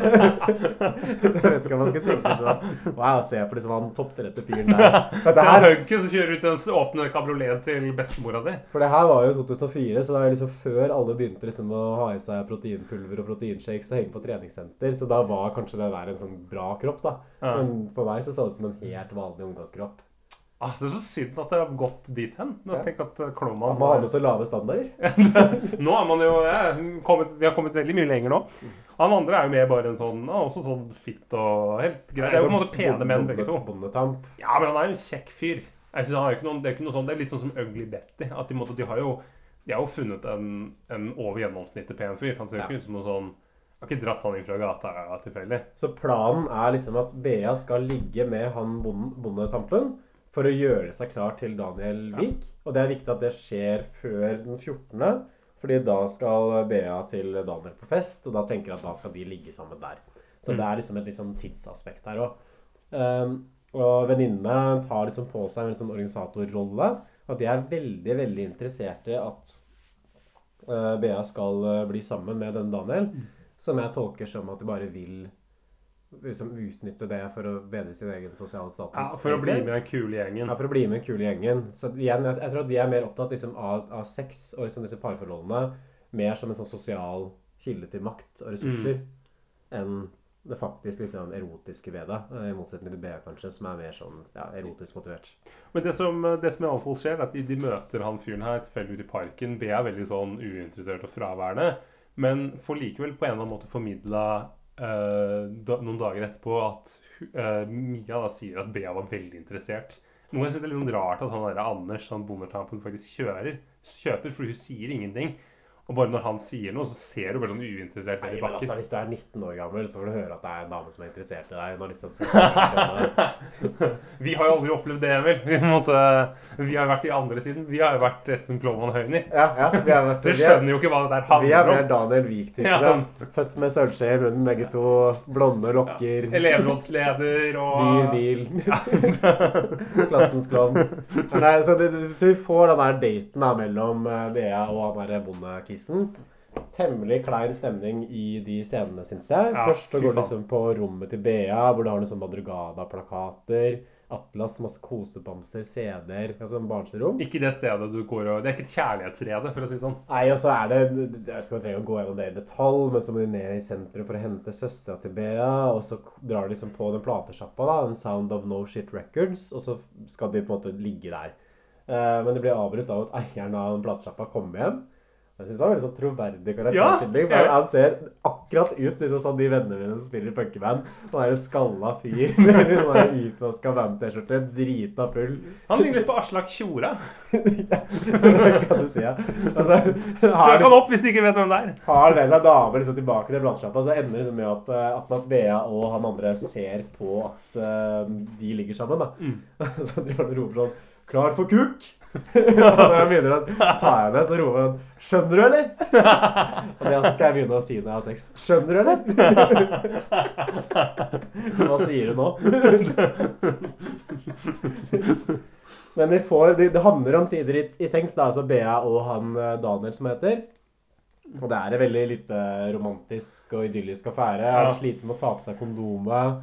Speaker 1: <laughs> Så jeg vet ikke om man skal tenke sånn at Wow, se på liksom han topptrette fyren der. For det,
Speaker 2: er
Speaker 1: her,
Speaker 2: Hugget som kjører ut den åpne kabrioleten til bestemora si.
Speaker 1: for det her var jo 2004, så det er liksom før alle begynte liksom å ha i seg proteinpulver og proteinshakes og henge på treningssenter. Så da var kanskje det der en sånn bra kropp, da. Men på meg så så det ut som en helt vanlig ungdomskropp.
Speaker 2: Ah, det er så synd at det har gått dit hen.
Speaker 1: Ja.
Speaker 2: Tenk at Kloman
Speaker 1: Man har med så lave standarder. <laughs>
Speaker 2: Nå er man jo ja, kommet, Vi har kommet veldig mye lenger nå. Han andre er jo mer bare en sånn er Også sånn fitt og helt grei. Det er jo på en måte pene menn, begge to.
Speaker 1: Bondetamp.
Speaker 2: Ja, men han er en kjekk fyr. Jeg synes han er jo ikke noen, Det er ikke noe sånn, det er litt sånn som Ugly Betty. At de, måtte, de har jo de har jo funnet en, en over gjennomsnittet pen fyr. Han ser jo
Speaker 1: Ja.
Speaker 2: ikke ut som noe sånn Har ikke dratt han inn fra gata tilfeldig.
Speaker 1: Så planen er liksom at Bea skal ligge med han bonde- bondetampen for å gjøre seg klar til Daniel Vik. Og det er viktig at det skjer før den 14., fordi da skal Bea til Daniel på fest, og da tenker jeg at da skal de ligge sammen der. Så
Speaker 2: Mm.
Speaker 1: det er liksom et liksom tidsaspekt her òg. Um, og venninnene tar liksom på seg en liksom organisatorrolle. At de er veldig, veldig interessert i at uh, Bea skal uh, bli sammen med denne Daniel. Som jeg tolker som at de bare vil liksom, utnytte det for å bedre sin egen sosiale status.
Speaker 2: Ja, For å bli med den kule gjengen.
Speaker 1: Ja, for å bli med den kule gjengen. Så igjen, jeg, jeg tror at de er mer opptatt liksom, av, av sex og liksom, disse parforholdene mer som en sånn sosial kilde til makt og ressurser
Speaker 2: Mm.
Speaker 1: enn det faktisk liksom, erotiske ved det. eh, I motsetning til BA, kanskje, som er mer sånn ja, erotisk motivert.
Speaker 2: Men det som, det som i alle fall skjer, er at de, de møter han fyren her tilfeldig ute i parken. B er veldig sånn uinteressert og fraværende, men får likevel på en eller annen måte formidla eh, da, noen dager etterpå at uh, Mia da sier at Bea var veldig interessert. Noe jeg synes det er litt sånn rart at han der Anders, han bondetampen, faktisk kjører, kjøper, for hun sier ingenting. Og bare når han sier noe, så ser du bare sånn uinteressert ned i
Speaker 1: men altså. Hvis du er 19 år gammel, så får du høre at det er en dame som er interessert i deg. Hun har lyst til at du <laughs>
Speaker 2: Vi har jo aldri opplevd det, Emil. Vi, måtte, vi har jo vært i andre siden. Vi har jo vært Espen Klovman Høyni.
Speaker 1: Ja, ja. Vi er,
Speaker 2: Dere skjønner jo ikke hva det der handler om.
Speaker 1: Vi er mer. Daniel Wiik-typene. Født med sølvskje i munnen, begge to. Blonde lokker.
Speaker 2: Elevrådsleder og
Speaker 1: Dyr bil. <laughs> Klassens klovn. Så vi får den der daten da, mellom eh, Bea og han der bondekissen. Temmelig klein stemning i de scenene, syns jeg.
Speaker 2: Ja,
Speaker 1: Først så går det liksom på rommet til Bea, hvor du har noen Madrugada-plakater. Atlas, masse kosebamser, CD-er. Altså en barnerom.
Speaker 2: Ikke det stedet du går og Det er ikke et kjærlighetsrede, for å si det sånn.
Speaker 1: Nei, og så er det Jeg vet ikke om jeg trenger å gå gjennom det i detalj, men så må de ned i sentrum for å hente søstera til Bea, og så drar de liksom på den platesjappa, da, en Sound of No Shit Records, og så skal de på en måte ligge der. Men det blir avbrutt av at eieren av den platesjappa kommer hjem. Jeg synes det var veldig sånn troverdig
Speaker 2: Ja,
Speaker 1: karakterskildring.
Speaker 2: ja.
Speaker 1: Han ser akkurat ut liksom sånn de vennene mine som spiller i punkeband. Han er en skalla fyr <laughs> med en utvaska band-T-skjorte, drita full.
Speaker 2: Han ligner litt på Aslak Tjora. <laughs>
Speaker 1: Det kan du si, ja. Altså,
Speaker 2: Søk han opp hvis du ikke vet hvem det er.
Speaker 1: har han med seg damer liksom tilbake til platesjappa, så ender det liksom med at, eh, at, at Bea og han andre ser på at uh, de ligger sammen. da. <laughs> Så de roper sånn 'Klar for kuk!' <laughs> når jeg begynner å ta henne, så roper hun 'Skjønner du, eller?' <laughs> Og det skal jeg begynne å si når jeg har sex. 'Skjønner du, eller?' <laughs> Hva sier du nå? Men de får, de, det handler om sider i, i sengs, da, altså Bea og han eh, Daniel som heter. Og det er en veldig lite romantisk og idyllisk affære. Han sliter med å ta på seg kondomet.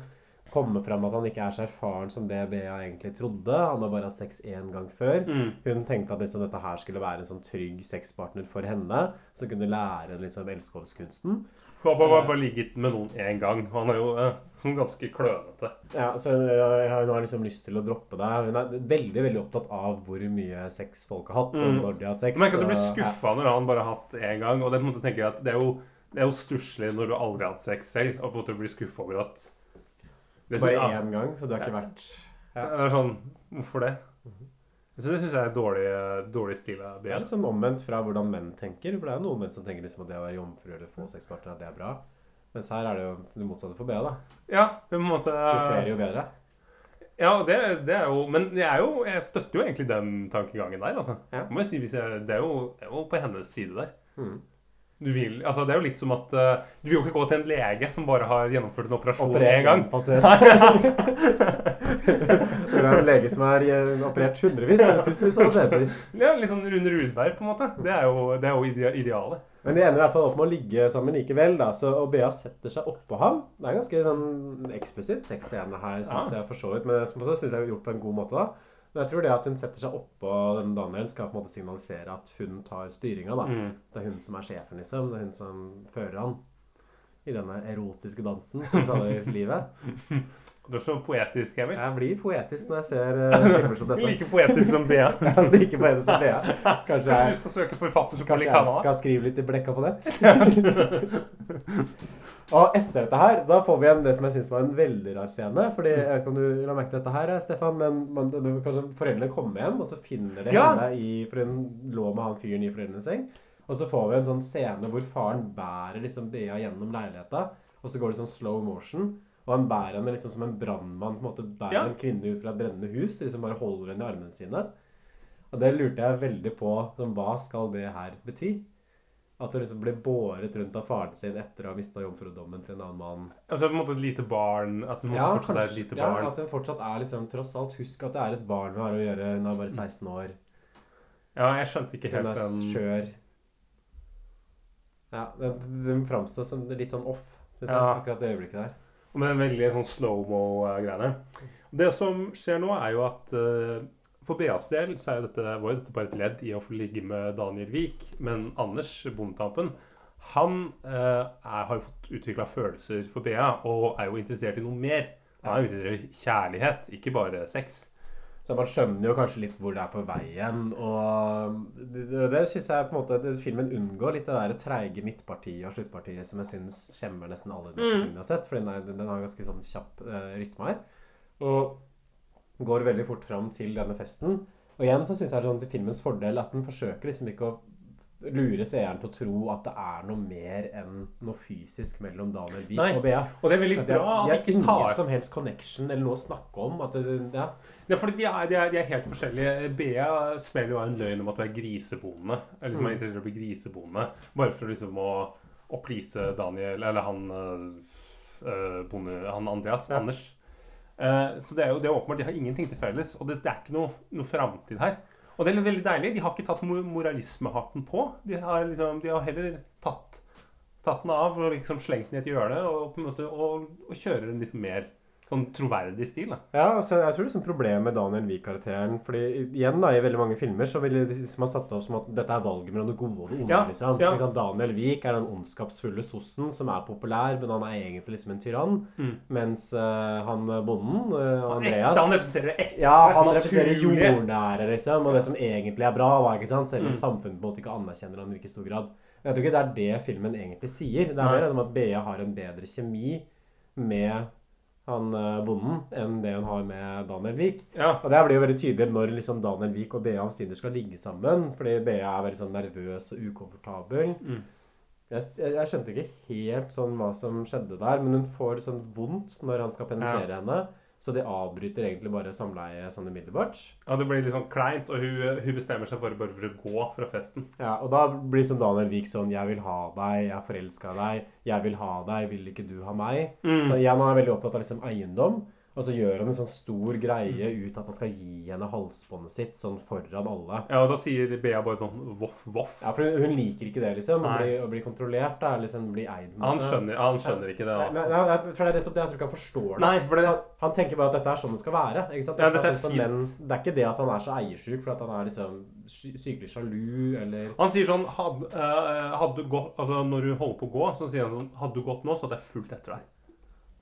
Speaker 1: Kommer fram at han ikke er så erfaren som det Bea egentlig trodde. Han har bare hatt sex én gang før.
Speaker 2: Mm.
Speaker 1: Hun tenkte at liksom dette her skulle være en sånn trygg sexpartner for henne. Som kunne lære liksom elskovskunsten.
Speaker 2: Hun har bare, bare ligget med noen én gang. og Han er jo eh, ganske klønete.
Speaker 1: Ja, så hun, Hun har liksom lyst til å droppe det. Hun er veldig veldig opptatt av hvor mye sex folk har hatt. Og
Speaker 2: Mm.
Speaker 1: når de har hatt sex.
Speaker 2: Jeg merker at du blir
Speaker 1: og- ja.
Speaker 2: når han bare har hatt én gang. Og det, på en måte tenker jeg at det er jo, det er jo stusslig når du aldri har hatt sex selv, og på en måte blir skuffa over at det,
Speaker 1: Bare
Speaker 2: ja,
Speaker 1: én gang, så det har ikke vært
Speaker 2: det er sånn Hvorfor det? Så det syns jeg er dårlig, dårlig stil av
Speaker 1: Det er
Speaker 2: BL.
Speaker 1: litt sånn omvendt fra hvordan menn tenker. For det er jo noen menn som tenker liksom at det å være jomfru eller få sexpartner, det er bra. Mens her er det jo det motsatte for BL, da.
Speaker 2: Ja, på en måte
Speaker 1: Jo flere, jo bedre.
Speaker 2: Ja, det, det er jo Men jeg, er jo, jeg støtter jo egentlig den tankegangen der. altså.
Speaker 1: Ja.
Speaker 2: Må jeg si, hvis jeg, det, er jo, det er jo på hennes side der.
Speaker 1: Mm.
Speaker 2: Du vil, altså Det er jo litt som at uh, Du vil jo ikke gå til en lege som bare har gjennomført en operasjon én gang.
Speaker 1: en pasient. <laughs> Det er en lege som har eh, operert hundrevis eller tusenvis av pasienter.
Speaker 2: Ja, Litt sånn Rune Rudberg, på en måte. Det er jo, det er jo ide idealet.
Speaker 1: Men de ender i hvert fall opp med å ligge sammen likevel. da, så, Og Bea setter seg oppå ham. Det er en ganske sånn eksplisitt sexscene her, syns jeg for så vidt. Men som også synes jeg er gjort på en god måte. da. Men jeg tror det at hun setter seg oppå den Daniel, skal på en måte signalisere at hun tar styringa. da.
Speaker 2: Mm.
Speaker 1: Det er hun som er sjefen, liksom. Det er hun som fører han i denne erotiske dansen som kaller <laughs> livet.
Speaker 2: Du er så poetisk, Emil.
Speaker 1: Jeg blir poetisk når jeg ser uh, <laughs> filmer som dette.
Speaker 2: Like poetisk som Bea. <laughs>
Speaker 1: Jeg blir poetisk som Bea. Kanskje
Speaker 2: kanskje
Speaker 1: jeg,
Speaker 2: skal søke forfatter som kan
Speaker 1: kanskje jeg skal skrive litt i blekka på nett. Og etter dette her, da får vi en, det som jeg syns var en veldig rar scene. Fordi Jeg vet ikke om du la merke til dette her, Stefan, men man, det, kanskje foreldrene kommer hjem, og så finner de
Speaker 2: Ja.
Speaker 1: henne i For hun lå med han fyren i foreldrenes seng. Og så får vi en sånn scene hvor faren bærer liksom Bea gjennom leiligheta. Og så går det sånn slow motion. Og han bærer henne liksom som en brannmann på en måte bærer
Speaker 2: Ja.
Speaker 1: en kvinne ut fra et brennende hus. Liksom bare holder henne i armene sine. Og det lurte jeg veldig på. Sånn, hva skal det her bety? At hun liksom ble båret rundt av faren sin etter å ha mista jomfrudommen til en annen mann.
Speaker 2: Altså på en måte et lite barn At hun
Speaker 1: Ja,
Speaker 2: fortsatt er et lite barn?
Speaker 1: ja, at hun fortsatt er liksom Tross alt, husk at det er et barn hun har å gjøre. Hun er bare 16 år.
Speaker 2: Ja, jeg skjønte ikke
Speaker 1: Hun
Speaker 2: helt
Speaker 1: er
Speaker 2: den
Speaker 1: skjør. Ja, den, den framstår som litt sånn off. liksom,
Speaker 2: Ja.
Speaker 1: Akkurat det øyeblikket der.
Speaker 2: Og med den veldig sånn slow-mo-greiene. Det som skjer nå, er jo at eh, for Beas del så er dette, var jo dette bare et ledd i å få ligge med Daniel Vik. Men Anders, bondetampen, han eh, er, har jo fått utvikla følelser for Bea og er jo interessert i noe mer. Han er jo interessert i kjærlighet, ikke bare sex.
Speaker 1: Så man skjønner jo kanskje litt hvor det er på veien. Og det, det, det syns jeg på en måte at filmen unngår litt det der treige midtpartiet og sluttpartiet som jeg syns skjemmer nesten alle de
Speaker 2: Mm.
Speaker 1: filmene jeg har sett. For den, den, den har ganske sånn kjapp eh, rytme her. Og går veldig fort fram til denne festen. Og igjen så syns jeg det er sånn til filmens fordel at den forsøker liksom ikke å lure seeren til å tro at det er noe mer enn noe fysisk mellom Daniel Wiik og Bea.
Speaker 2: Og det er veldig
Speaker 1: At
Speaker 2: bra at
Speaker 1: de
Speaker 2: ikke
Speaker 1: ingen
Speaker 2: tar
Speaker 1: som helst connection eller noe å snakke om. At det, ja.
Speaker 2: Ja, fordi de er, de, er, de er helt forskjellige. Bea spiller jo av en løgn om at hun er grisebonde. Eller liksom er interessert i å bli grisebonde. Bare for liksom å, å please Daniel Eller han øh, bonde, Han Andreas.
Speaker 1: Ja.
Speaker 2: Anders. Eh, så det er jo det er åpenbart, de har ingenting til felles. Og det, det er ikke noe, noe framtid her. Og det er veldig deilig. De har ikke tatt mo- moralismehatten på. De har, liksom, de har heller tatt, tatt den av og liksom slengt den i et hjørne og, måte, og, og kjører den litt mer sånn troverdig stil. da.
Speaker 1: Ja, altså, jeg tror liksom problemet med Daniel Wiik-karakteren fordi igjen da, I veldig mange filmer så vil de liksom ha satt det opp som at dette er valget mellom det gode og det onde.
Speaker 2: Ja,
Speaker 1: liksom.
Speaker 2: ja.
Speaker 1: liksom. Daniel Wiik er den ondskapsfulle sossen som er populær, men han er egentlig liksom en tyrann.
Speaker 2: Mm.
Speaker 1: Mens uh, han bonden, uh, Andreas
Speaker 2: ekte, han representerer det ekte.
Speaker 1: Ja, han representerer jordnære, liksom, og det som egentlig er bra. Ikke sant? Selv om
Speaker 2: Mm.
Speaker 1: samfunnet på en måte ikke anerkjenner han i like stor grad. Jeg tror ikke det er det filmen egentlig sier. Det er mer om at BA har en bedre kjemi med han eh, bonden enn det hun har med Daniel Wiik.
Speaker 2: Ja.
Speaker 1: Og det blir jo veldig tydelig når liksom Daniel Wiik og Bea omsider skal ligge sammen. Fordi Bea er veldig sånn nervøs og ukomfortabel.
Speaker 2: Mm.
Speaker 1: Jeg, jeg, jeg skjønte ikke helt sånn hva som skjedde der, men hun får sånn vondt når han skal penetrere henne. Så de avbryter egentlig bare samleiet sånn umiddelbart.
Speaker 2: Ja, det blir litt sånn kleint, og hun, hun bestemmer seg for, for å gå fra festen.
Speaker 1: Ja, og da blir som Daniel Wiik sånn 'Jeg vil ha deg. Jeg forelska deg. Jeg vil ha deg. Vil ikke du ha meg?'
Speaker 2: Mm.
Speaker 1: Så igjen han er veldig opptatt av liksom eiendom. Og så gjør han en sånn stor greie ut at han skal gi henne halsbåndet sitt sånn foran alle.
Speaker 2: Ja, og da sier Bea bare sånn voff, voff.
Speaker 1: Ja, for hun, hun liker ikke det, liksom. Å bli, å bli kontrollert. Da, liksom bli eid. med
Speaker 2: Han skjønner, han skjønner ikke det.
Speaker 1: Nei,
Speaker 2: da.
Speaker 1: men- nei, nei, for det er rett slett det jeg tror ikke han forstår det.
Speaker 2: Nei, for det
Speaker 1: han, han tenker bare at dette er sånn det skal være. Ikke sant?
Speaker 2: Ja,
Speaker 1: Dette
Speaker 2: er
Speaker 1: sånn
Speaker 2: fint.
Speaker 1: menn- det er ikke det at han er så eiersjuk for at han er liksom sykelig sjalu eller
Speaker 2: Han sier sånn hadde, uh, hadde du gått, altså Når du holder på å gå, så sier han sånn Hadde du gått nå, så hadde jeg fulgt etter deg.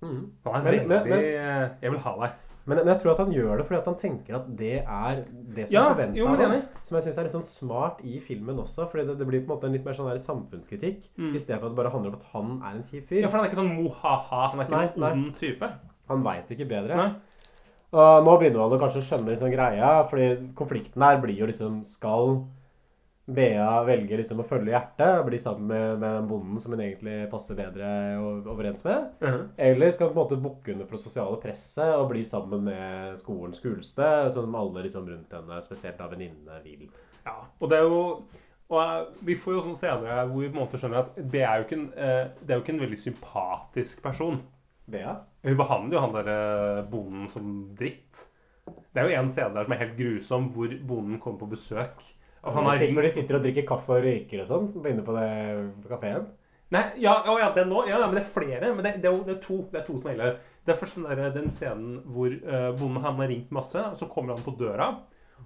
Speaker 1: Mhm.
Speaker 2: Han er
Speaker 1: Men-
Speaker 2: veldig
Speaker 1: men- men-
Speaker 2: eh, Jeg vil ha deg.
Speaker 1: Men jeg tror at han gjør det fordi at han tenker at det er det som
Speaker 2: Ja,
Speaker 1: er forventa. Som jeg syns er litt sånn smart i filmen også. Fordi det, det blir på en måte en litt mer sånn der samfunnskritikk.
Speaker 2: Mm.
Speaker 1: I stedet for at det bare handler om at han er en kjip fyr.
Speaker 2: Ja, for han er ikke sånn mo-ha-ha. Han er ikke
Speaker 1: Nei,
Speaker 2: en ond type.
Speaker 1: Han veit ikke bedre.
Speaker 2: Nei.
Speaker 1: Og nå begynner man å kanskje skjønne sånn greia, fordi konflikten her blir jo liksom Skal Bea velger liksom å følge hjertet, og bli sammen med, med den bonden som hun egentlig passer bedre overens med?
Speaker 2: Mhm.
Speaker 1: Eller skal hun på en måte bukke under for det sosiale presset og bli sammen med skolens kuleste, som alle liksom rundt henne, spesielt av venninnene, vil?
Speaker 2: Ja, og det er jo og eh, Vi får jo sånn scener hvor vi på en måte skjønner at det er jo ikke en, eh, det er jo ikke en veldig sympatisk person.
Speaker 1: Bea?
Speaker 2: Hun behandler jo han der eh, bonden som dritt. Det er jo en scene der som er helt grusom, hvor bonden kommer på besøk. Og han
Speaker 1: Når
Speaker 2: har
Speaker 1: de, når de sitter og drikker kaffe og røyker og sånn inne på, det, på kafeen?
Speaker 2: Nei, ja, å ja, det er nå, ja, men det er flere. Men det, det, er, det, er, to, det er to som er ille. Det er først den, der, den scenen hvor uh, bonden han har ringt masse, og så kommer han på døra.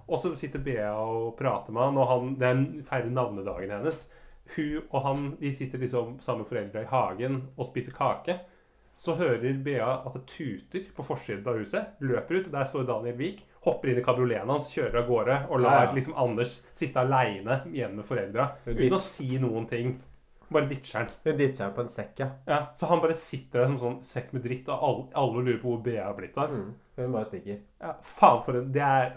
Speaker 2: Og så sitter Bea og prater med han, og han, det er feirer navnedagen hennes. Hun og han de sitter liksom sammen med foreldra i hagen og spiser kake. Så hører Bea at det tuter på forsiden av huset. Løper ut. Der står Daniel Wiik. Hopper inn i kabrioleten hans, kjører av gårde og lar
Speaker 1: Ja,
Speaker 2: liksom Anders sitte aleine igjen med foreldra uten å si noen ting. Bare ditcher han.
Speaker 1: Hun ditcher på en sekk, ja.
Speaker 2: Ja, så han bare sitter der som sånn sekk med dritt, og alle, alle lurer på hvor BA har blitt av.
Speaker 1: Mm. Hun bare stikker.
Speaker 2: Ja, faen for en Det er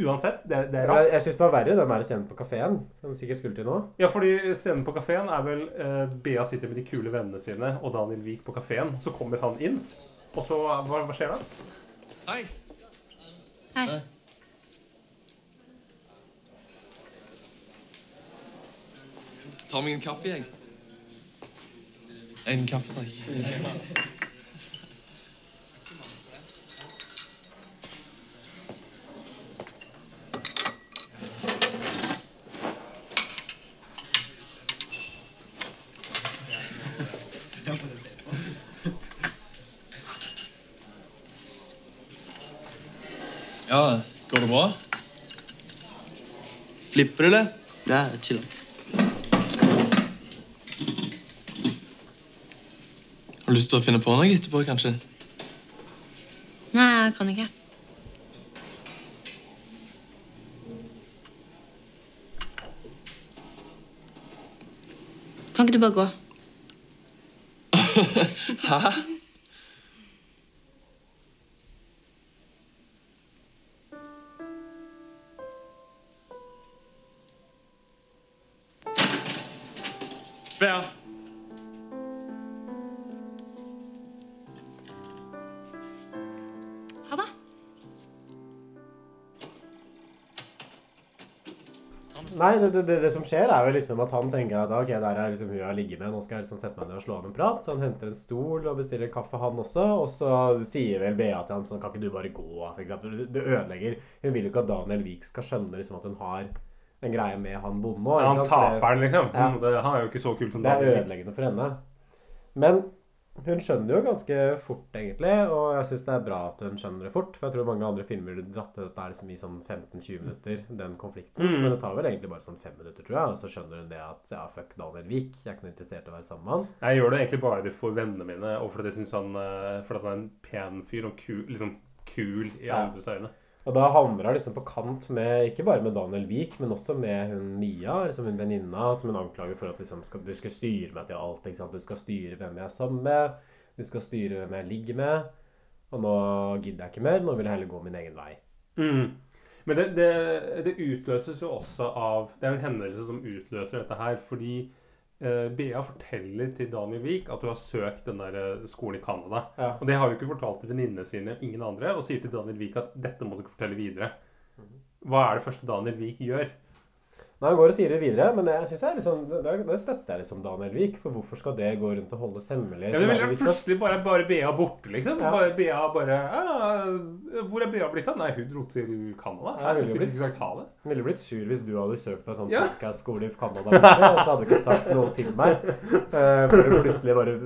Speaker 2: Uansett, det, det er
Speaker 1: Jeg, jeg syns det var verre den der scenen på kafeen. Som sikkert skulle til nå.
Speaker 2: Ja, fordi scenen på kafeen er vel eh, Bea sitter med de kule vennene sine, og Daniel Wiik på kafeen. Så kommer han inn, og så Hva, hva skjer da?
Speaker 6: Hei.
Speaker 3: Hei.
Speaker 6: Ta meg en kaffe, jeg. En kaffe, takk. Ja, går det bra? Flipper du det?
Speaker 5: er chill.
Speaker 6: Har du lyst til å finne på noe etterpå, kanskje?
Speaker 3: Nei, jeg kan ikke. Kan ikke du bare gå? <laughs>
Speaker 6: Hæ?
Speaker 1: Nei, det, det, det, som skjer, er jo liksom at han tenker at ok, der er liksom hun jeg har ligget med, nå skal jeg liksom sette meg ned og slå av en prat. Så han henter en stol og bestiller kaffe, han også. Og så sier vel Bea til ham sånn Kan ikke du bare gå? Det ødelegger. Hun vil jo ikke at Daniel Wiik skal skjønne liksom at hun har en greie med han bonden òg.
Speaker 2: Ja, han taperen, liksom.
Speaker 1: Ja.
Speaker 2: Det, han er jo ikke så kul som
Speaker 1: Det er ødeleggende for henne. Men hun skjønner jo ganske fort, egentlig. Og jeg syns det er bra at hun skjønner det fort. For jeg tror mange andre filmer ville dratt til dette liksom i sånn 15-20 minutter, den konflikten.
Speaker 2: Mm.
Speaker 1: Men det tar vel egentlig bare sånn fem minutter, tror jeg. Og så skjønner hun det at ja, fuck Daniel Wiik. Jeg er ikke noe interessert i å være sammen med han.
Speaker 2: Jeg gjør det egentlig bare for vennene mine, og fordi jeg syns han, eh, fordi han er en pen fyr og kul, liksom kul i andres øyne.
Speaker 1: Og da havner hun liksom på kant med ikke bare med Daniel Wiik, men også med hun Mia, liksom hun venninna, som hun anklager for at liksom skal, du skal styre meg til alt. ikke sant? Du skal styre hvem jeg er sammen med, du skal styre hvem jeg ligger med. Og nå gidder jeg ikke mer, nå vil jeg heller gå min egen vei.
Speaker 2: Mm. Men det, det, det utløses jo også av Det er en hendelse som utløser dette her, fordi Bea forteller til Daniel Wiik at du har søkt den der eh, skolen i Canada.
Speaker 1: Ja.
Speaker 2: Og det har hun ikke fortalt til venninnene sine, ingen andre, og sier til Daniel Wiik at dette må du ikke fortelle videre. Hva er det første Daniel Wiik gjør?
Speaker 1: Nei, Han går og sier det videre, men jeg synes jeg liksom, det, det støtter jeg liksom Daniel Wiik. For hvorfor skal det gå rundt og holdes hemmelig?
Speaker 2: Ja, det vil plutselig bare, bare Bea borte, liksom.
Speaker 1: Ja.
Speaker 2: Bare Bea bare ah, Hvor er Bea blitt av? Nei, hun dro til Canada.
Speaker 1: Ja,
Speaker 2: hun
Speaker 1: ville blitt-. Jeg ville blitt sur hvis du hadde søkt på en sånn
Speaker 2: Ja.
Speaker 1: podcast-skole i Canada, og så hadde du ikke sagt noe til meg. Uh, for du plutselig bare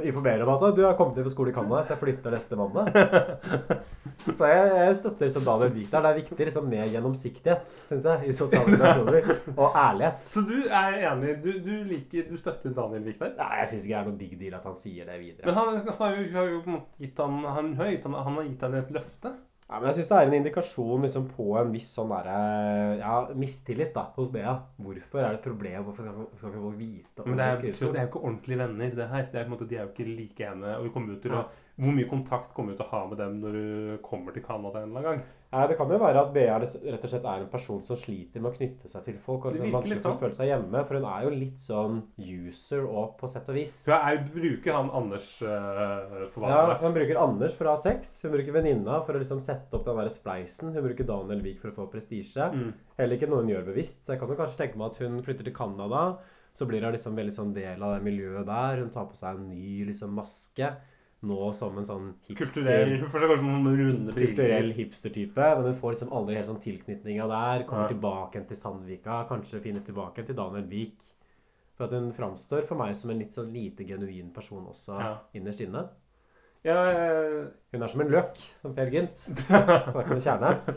Speaker 1: informerer om at du har kommet inn på skole i Canada, så jeg flytter neste mandag. Så jeg, jeg støtter liksom Daniel Wiik der. Det er viktig liksom med gjennomsiktighet, syns jeg, i sosiale relasjoner. Og ærlighet.
Speaker 2: Så du er enig Du, du liker Du støtter Daniel Wiik?
Speaker 1: Nei, jeg syns ikke det er noe big deal at han sier det videre.
Speaker 2: Men han, han har jo, har jo gitt han, han, har gitt han, han har gitt han et løfte.
Speaker 1: Ja, men jeg syns det er en indikasjon liksom, på en viss sånn der, ja, mistillit da, hos Bea. Hvorfor er det et problem? Hvorfor skal, skal vi folk vite
Speaker 2: Men det er, det er jo ikke ordentlige venner, det her. Det er måte, de er jo ikke like ene. Og vi kommer jo til å, hvor mye kontakt kommer du til å ha med dem når du kommer til Canada en eller annen gang?
Speaker 1: Ja, det kan jo være at Bea rett og slett er en person som sliter med å knytte seg til folk. Og
Speaker 2: Det
Speaker 1: liksom
Speaker 2: virker
Speaker 1: vanskelig for å
Speaker 2: sånn.
Speaker 1: føle seg hjemme. For hun er jo litt sånn user og på sett og vis.
Speaker 2: Hun jeg bruker han Anders uh, for hva
Speaker 1: Ja,
Speaker 2: han er.
Speaker 1: Hun bruker Anders for å ha sex. Hun bruker venninna for å liksom sette opp den der spleisen. Hun bruker Daniel Wiik for å få prestisje.
Speaker 2: Mm.
Speaker 1: Heller ikke noe hun gjør bevisst. Så jeg kan jo kanskje tenke meg at hun flytter til Canada. Så blir hun liksom veldig sånn del av det miljøet der. Hun tar på seg en ny liksom maske. Nå som en sånn hipster.
Speaker 2: Kulturell Hun kanskje noen runde
Speaker 1: kulturell
Speaker 2: briller.
Speaker 1: hipster-type, men hun får liksom aldri helt sånn tilknytninga der. Kommer
Speaker 2: Ja.
Speaker 1: tilbake til Sandvika, kanskje finner tilbake til Daniel Wiik. For at hun framstår for meg som en litt sånn lite genuin person også
Speaker 2: Ja.
Speaker 1: innerst inne.
Speaker 2: Ja, jeg...
Speaker 1: Hun er som en løk, som Per Gynt. <laughs> Er ikke noe kjerne.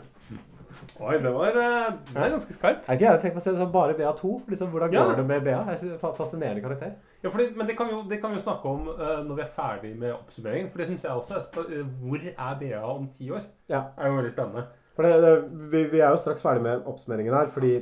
Speaker 2: Oi, det var eh, Det er ganske skarpt.
Speaker 1: Er ikke jeg tenkt meg å se sånn bare BA2? Liksom, hvordan
Speaker 2: Ja.
Speaker 1: går det med BA? Jeg synes det er Fascinerende karakter.
Speaker 2: Ja, fordi, men det kan, jo, det kan vi jo snakke om uh, når vi er ferdig med oppsummeringen. For det syns jeg også er eh, Hvor er BA om ti år?
Speaker 1: Ja.
Speaker 2: er jo veldig spennende.
Speaker 1: For det, det, vi, vi er jo straks ferdig med oppsummeringen her, fordi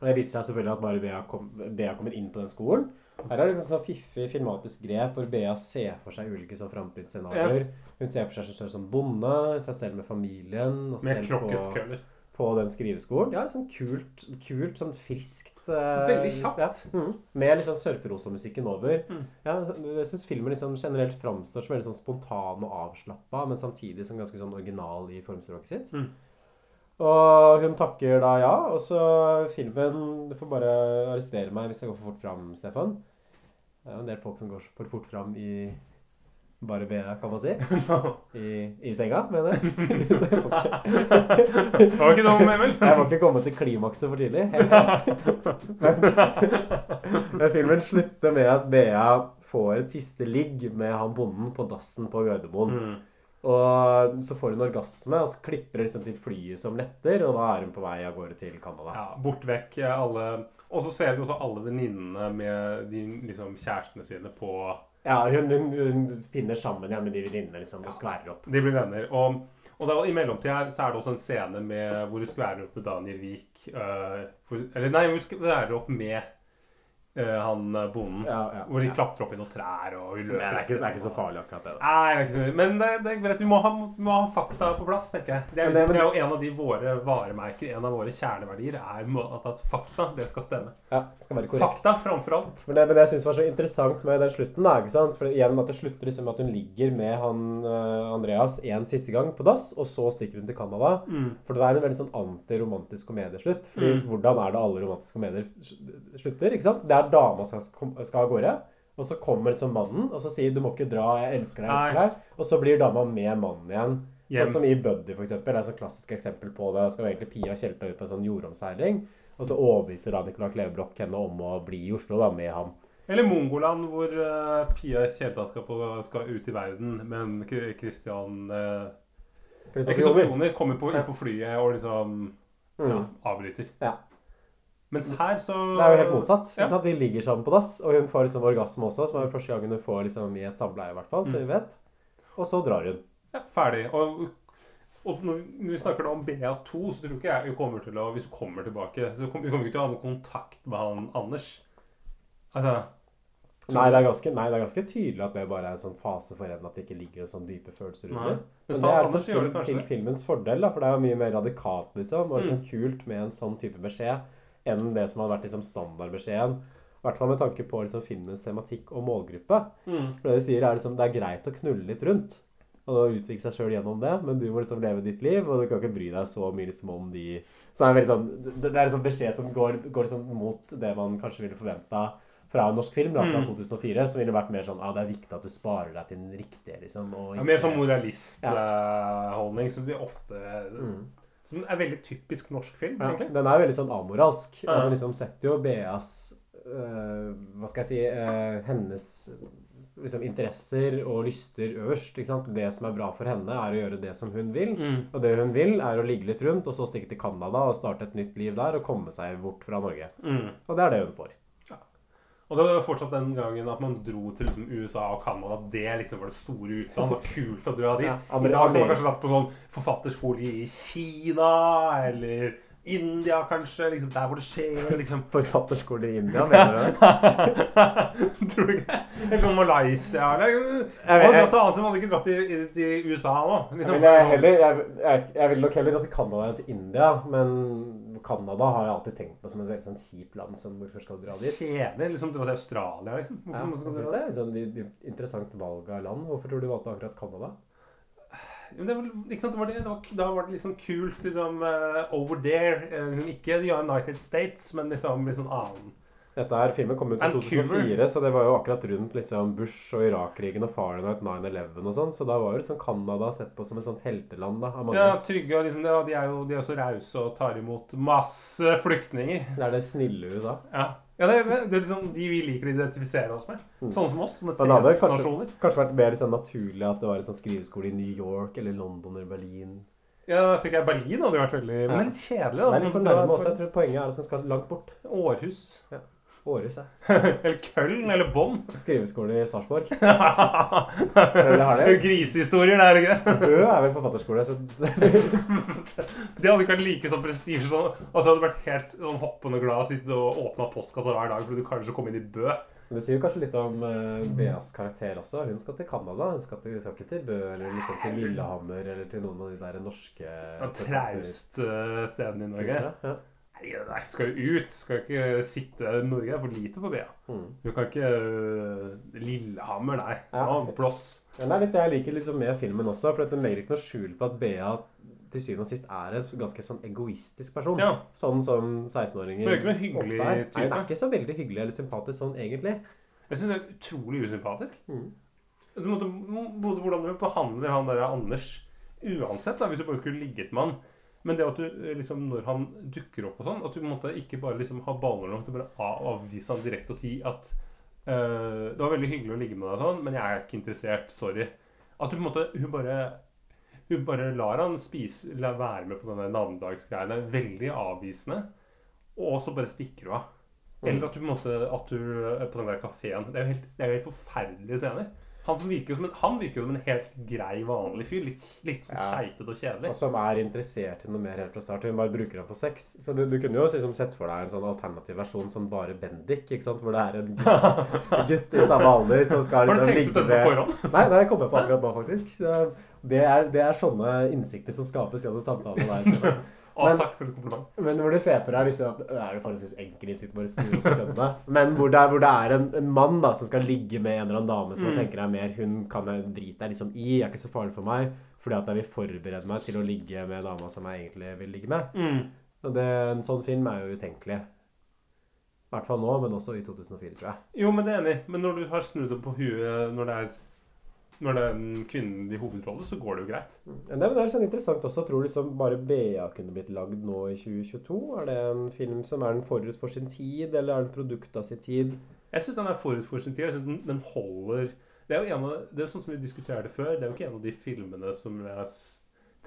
Speaker 1: det viser seg selvfølgelig at bare BA, kom, BA kommer inn på den skolen. Her er det liksom sånn fiffig filmatisk grep hvor Bea ser for seg ulike sånn framtidsscenarioer. Hun ser for seg seg selv som bonde, seg selv med familien. Og
Speaker 2: Med
Speaker 1: selv på, på den skriveskolen. Ja, liksom kult, kult sånn friskt eh,
Speaker 2: Veldig kjapt.
Speaker 1: Ja, mm, med liksom surferosa-musikken over.
Speaker 2: Mm.
Speaker 1: Ja, jeg syns filmen liksom generelt framstår som veldig sånn spontan og avslappa, men samtidig som ganske sånn original i formspråket sitt.
Speaker 2: Mm.
Speaker 1: Og hun takker da ja, og så filmen Du får bare arrestere meg hvis jeg går for fort fram, Stefan. Det er jo en del folk som går for fort fram i bare BA, kan man si. <laughs> I, i senga, mener jeg. <laughs> <laughs> Jeg
Speaker 2: Det var ikke dum, Emil.
Speaker 1: jeg må ikke komme til klimakset for tidlig. Men, men filmen slutter med at Bea får et siste ligg med han bonden på dassen på Gardermoen.
Speaker 2: Mm.
Speaker 1: Og så får hun orgasme, og så klipper det liksom til flyet som letter, og da er hun på vei av gårde til Canada.
Speaker 2: Ja, bort vekk eh, alle Og så ser vi også alle venninnene med de liksom, kjærestene sine på
Speaker 1: Ja, hun, hun, hun finner sammen igjen med de venninnene liksom, og skværer opp.
Speaker 2: De blir venner. Og, og da, i mellomtida her så er det også en scene med, hvor hun skværer opp med Daniel Wiik. eh, eller nei, hun skværer opp med han eh, bonden.
Speaker 1: Ja, ja,
Speaker 2: Hvor de
Speaker 1: ja.
Speaker 2: klatrer opp i noen trær og hun
Speaker 1: Men det er, ikke, det er ikke så farlig akkurat det. da.
Speaker 2: Nei, det er ikke så Men det, det greit. Vi må, ha, vi må ha fakta på plass, tenker jeg. Det er,
Speaker 1: Men det-
Speaker 2: er jo en av de våre varemerker, en av våre kjerneverdier, er at, at fakta, det skal stemme.
Speaker 1: Ja, det skal være korrekt.
Speaker 2: Fakta framfor alt.
Speaker 1: Men det, men det jeg syns var så interessant med den slutten, da, ikke sant? For igjen at det slutter liksom at hun ligger med han eh, Andreas en siste gang på dass, og så stikker hun til Canada. For det er en veldig sånn antiromantisk komedieslutt. Fordi
Speaker 2: Mm.
Speaker 1: hvordan er det alle romantiske komedier slutter? ikke sant? Det er dama som skal, skal av gårde, og så kommer liksom mannen og så sier 'du må ikke dra, jeg elsker deg', jeg elsker deg. Og så blir dama med mannen igjen.
Speaker 2: Hjem.
Speaker 1: Sånn som i Buddy, for eksempel. Det er et klassisk eksempel på det. Skal jo egentlig Pia Tjelta ut på en sånn jordomseiling, og så overbeviser da Nicolai Klevebrok henne om å bli i Oslo da, med ham.
Speaker 2: Eller Mongoland, hvor uh, Pia Tjelta skal, på, skal ut i verden, men Kristian Christian uh,
Speaker 1: Kristoffer Joner.
Speaker 2: Joner kommer på, inn på flyet og liksom ja,
Speaker 1: Mm.
Speaker 2: avbryter.
Speaker 1: Ja.
Speaker 2: Mens her så
Speaker 1: Det er jo helt motsatt.
Speaker 2: Ja.
Speaker 1: De ligger sammen på dass, og hun får liksom orgasme også, som er første gangen hun får liksom i et samleie, i hvert fall, så vi vet. Og så drar hun.
Speaker 2: Ja, ferdig. Og, og når vi snakker om BA2, så tror ikke jeg vi kommer til å Hvis hun kommer tilbake så kommer, Vi kommer ikke til å ha noen kontakt med han Anders. Altså
Speaker 1: Nei det, er ganske, nei, det er ganske tydelig at det bare er en sånn fase for henne at det ikke ligger sånne dype følelser under.
Speaker 2: Men
Speaker 1: det er liksom til, til.
Speaker 2: Mm.
Speaker 1: filmens fordel, da, for det er jo mye mer radikalt, liksom, og liksom kult med en sånn type beskjed enn det som hadde vært liksom standardbeskjeden. I hvert fall med tanke på liksom filmens tematikk og målgruppe.
Speaker 2: Mm.
Speaker 1: For det de sier er liksom, det er greit å knulle litt rundt. Og utvikle seg sjøl gjennom det, men du må liksom leve ditt liv, og du kan ikke bry deg så mye liksom om de Så er det, sånn Det, er sånn beskjed som går, går liksom mot det man kanskje ville forventa fra en norsk film da, fra
Speaker 2: Mm.
Speaker 1: 2004, som ville vært mer sånn Ja, det er viktig at du sparer deg til den riktige, liksom. Og
Speaker 2: Ja, mer sånn
Speaker 1: Ja.
Speaker 2: moralistholdning som vi ofte
Speaker 1: Mm.
Speaker 2: Som er veldig typisk norsk film,
Speaker 1: Ja,
Speaker 2: egentlig.
Speaker 1: den er veldig sånn amoralsk.
Speaker 2: Ja.
Speaker 1: Den liksom setter jo Beas øh, Hva skal jeg si øh, Hennes liksom, interesser og lyster øverst. Ikke sant? Det som er bra for henne, er å gjøre det som hun vil.
Speaker 2: Mm.
Speaker 1: Og det hun vil, er å ligge litt rundt, og så stikke til Canada og starte et nytt liv der og komme seg bort fra Norge.
Speaker 2: Mm.
Speaker 1: Og det er det hun får.
Speaker 2: Og det var fortsatt den gangen at man dro til liksom, USA og Canada. Det liksom var det store utlandet. Det var kult å dra dit.
Speaker 1: Ja,
Speaker 2: I dag så har man kanskje dratt på sånn forfatterskole i Kina eller India, kanskje. Liksom der hvor det skjer. <laughs> liksom.
Speaker 1: Forfatterskole i India, mener du? <laughs>
Speaker 2: Tror du ikke? Eller sånn Malaysia eller
Speaker 1: Jeg
Speaker 2: Jeg dratt Asia, men hadde ikke dratt til, til USA nå. Liksom.
Speaker 1: Jeg, heller, jeg, jeg, jeg vil nok heller dratt til Canada enn til India, men Canada har jeg alltid tenkt på som et veldig sånn kjipt land som hvorfor skal du dra dit?
Speaker 2: Kjedelig. Liksom dra til Australia, liksom.
Speaker 1: Ja,
Speaker 2: skal du
Speaker 1: det
Speaker 2: dra
Speaker 1: er liksom de, de interessant valg av land. Hvorfor tror du du valgte akkurat Canada?
Speaker 2: Det, var, sant, det var det, var, da var det liksom kult liksom uh, over there. liksom, ikke the United States, men liksom sånn annen.
Speaker 1: Dette her, Filmen kom ut i 2004, så det var jo akkurat rundt liksom Bush og Irak-krigen og Fahrenheit 9-11 og sånn. Så da var jo liksom Canada sett på som et sånt helteland da.
Speaker 2: Ja, trygge og liksom, ja, de er jo de er så rause og tar imot masse flyktninger.
Speaker 1: Det er det snille USA.
Speaker 2: Ja, ja det, det, det er liksom de vi liker å identifisere oss med. Sånne som oss,
Speaker 1: Men det hadde kanskje, kanskje vært mer sånn naturlig at det var en sånn skriveskole i New York eller London eller Berlin.
Speaker 2: Ja, da tenker jeg Berlin hadde vært veldig Men er litt kjedelig, da.
Speaker 1: Det er litt for nærme også. Jeg tror poenget er at den skal langt bort.
Speaker 2: Århus.
Speaker 1: Århus, <laughs> ja.
Speaker 2: eller Køln, eller Bonn.
Speaker 1: Skriveskole i Sarpsborg.
Speaker 2: Grisehistorier, det er det ikke?
Speaker 1: Ø er vel forfatterskole, så
Speaker 2: Det hadde ikke vært like sånn prestisje som Altså, det hadde vært helt sånn hoppende glad å sitte og åpne postkassa hver dag fordi du kanskje kom inn i Bø.
Speaker 1: Det sier jo kanskje litt om uh, Beas karakter også. Hun skal til Canada. Hun skal, til, skal ikke til Bø eller liksom til Lillehammer eller til noen av de der norske
Speaker 2: Ja, traust stedene i Norge.
Speaker 1: Ja.
Speaker 2: Nei, skal jo ut. Skal ikke sitte Norge er for lite for Bea.
Speaker 1: Mm.
Speaker 2: Du kan ikke øh, Lillehammer, nei.
Speaker 1: Ja.
Speaker 2: Ja,
Speaker 1: det er litt det jeg liker liksom med filmen også, for den legger ikke noe skjul på at Bea til syvende og sist er en ganske sånn egoistisk person.
Speaker 2: Ja.
Speaker 1: Sånn som 16-åringer
Speaker 2: Hun er ikke
Speaker 1: ofte er. Nei,
Speaker 2: type.
Speaker 1: er ikke så veldig hyggelig eller sympatisk sånn egentlig.
Speaker 2: Jeg syns det er utrolig usympatisk.
Speaker 1: Mm.
Speaker 2: Måtte, både hvordan du behandler han der Anders uansett, da, hvis du bare skulle ligget med han. Men det at du eh, liksom, når han dukker opp og sånn, at du på en måte ikke bare liksom har baller nok til bare å avvise han direkte og si at uh, det var veldig hyggelig å ligge med deg, sånn, men jeg er ikke interessert. Sorry. At du på en måte Hun bare hun bare lar han spise, la være med på denne navnedagsgreiene. Veldig avvisende. Og så bare stikker hun av. Eller at du på en måte At du er på den der kafeen Det det er jo helt forferdelige scener. Han, virker jo som en, han virker jo som en helt grei, vanlig fyr. Litt, litt sånn
Speaker 1: Ja.
Speaker 2: keitete og kjedelig.
Speaker 1: Og som er interessert i noe mer helt fra start. Hun bare bruker ham for sex. Så du, du kunne jo liksom sett for deg en sånn alternativ versjon som bare Bendik, ikke sant? hvor det er en gutt, en <laughs> gutt i samme alder som skal
Speaker 2: Har du
Speaker 1: liksom
Speaker 2: tenkt ut dette på forhånd?
Speaker 1: Nei, det kom jeg på akkurat nå, faktisk. Det er, det er sånne innsikter som skapes gjennom samtalen. Stefan. <laughs>
Speaker 2: Å,
Speaker 1: Men-
Speaker 2: takk for et kompliment.
Speaker 1: Men hvor du ser for deg liksom, Det er jo forholdsvis enkel innsikt bare snu på søndag, Men hvor det er, hvor det er en, en mann da som skal ligge med en eller annen dame som
Speaker 2: Mm.
Speaker 1: tenker er mer Hun kan jeg drite deg liksom i, er ikke så farlig for meg. Fordi at jeg vil forberede meg til å ligge med dama som jeg egentlig vil ligge med.
Speaker 2: Mm.
Speaker 1: Og det, En sånn film er jo utenkelig. I hvert fall nå, men også i 2004, tror jeg.
Speaker 2: Jo, men det er enig. Men når du har snudd det på huet når det er når det er en i hovedrollen, så går det jo greit.
Speaker 1: Men det, det er sånn interessant også. Tror du liksom bare BA kunne blitt lagd nå i 2022? Er det en film som er den forut for sin tid, eller er den produkt av sin tid?
Speaker 2: Jeg syns den er forut for sin tid. Jeg synes den, den holder Det er jo en av, det er sånn som vi diskuterte før, det er jo ikke en av de filmene som jeg har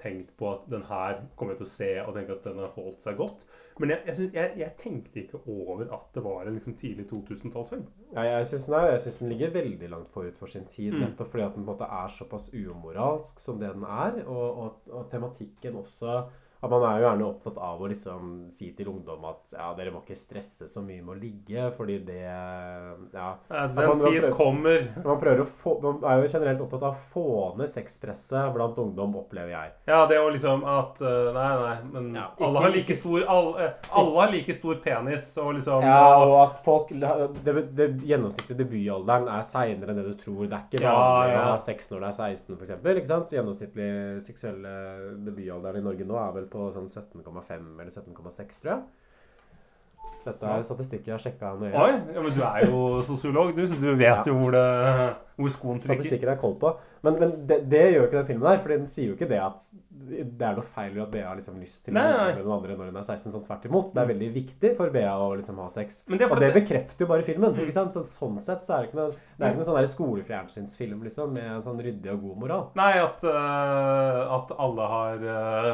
Speaker 2: tenkt på at den her kommer jeg til å se og tenke at den har holdt seg godt. Men jeg, jeg, jeg, jeg tenkte ikke over at det var en liksom tidlig 2000-tallsfilm.
Speaker 1: Ja, jeg syns den ligger veldig langt forut for sin tid,
Speaker 2: Mm.
Speaker 1: nettopp fordi at den på en måte er såpass umoralsk som det den er, og, og, og tematikken også at Man er jo gjerne opptatt av å liksom si til ungdom at ja, dere må ikke stresse så mye med å ligge, fordi det Ja.
Speaker 2: Den
Speaker 1: man-
Speaker 2: tid man
Speaker 1: prøver-
Speaker 2: kommer.
Speaker 1: Man, få, man er jo generelt opptatt av å få ned sexpresset blant ungdom, opplever jeg.
Speaker 2: Ja, det er jo liksom at eh, Nei, nei, men
Speaker 1: Ja,
Speaker 2: alle har like stor alle, eh, alle har like stor penis, og liksom
Speaker 1: Ja, og at folk det, det gjennomsnittlige debutalderen er seinere enn det du tror. Det er ikke
Speaker 2: Ja,
Speaker 1: vanlig
Speaker 2: ja.
Speaker 1: å ha sex når du er 16, f.eks. Gjennomsnittlig seksuelle debutalderen i Norge nå er vel på sånn 17,5 eller 17,6, tror jeg. Dette er statistikk jeg har sjekka nøye.
Speaker 2: Oi, ja, men du er jo sosiolog, du, så du vet
Speaker 1: Ja.
Speaker 2: jo hvor, det, hvor skoen trykker.
Speaker 1: Statistikken er kold på. Men, men det, det gjør ikke den filmen her. For den sier jo ikke det at det er noe feil i at Bea har liksom lyst til
Speaker 2: Nei, nei.
Speaker 1: med noen andre når hun er 16. Sånn tvert imot. Det er veldig viktig for Bea å liksom ha sex.
Speaker 2: Det
Speaker 1: og det bekrefter jo bare filmen. ikke sant? Så, sånn sett så er det ikke noe, det er ikke noen sånn skolefjernsynsfilm liksom, med en sånn ryddig og god moral.
Speaker 2: Nei, at, uh, at alle har eh,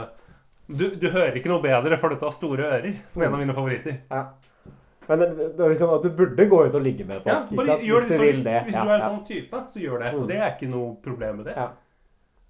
Speaker 2: du, du hører ikke noe bedre for dette har store ører, som en av mine favoritter.
Speaker 1: Ja. Men det, det er liksom at du burde gå ut og ligge med folk.
Speaker 2: Ja, bare gjør
Speaker 1: Hvis du vil det.
Speaker 2: hvis
Speaker 1: Ja,
Speaker 2: du er en sånn type, så gjør det.
Speaker 1: Mm.
Speaker 2: Og det er ikke noe problem med det.
Speaker 1: Ja.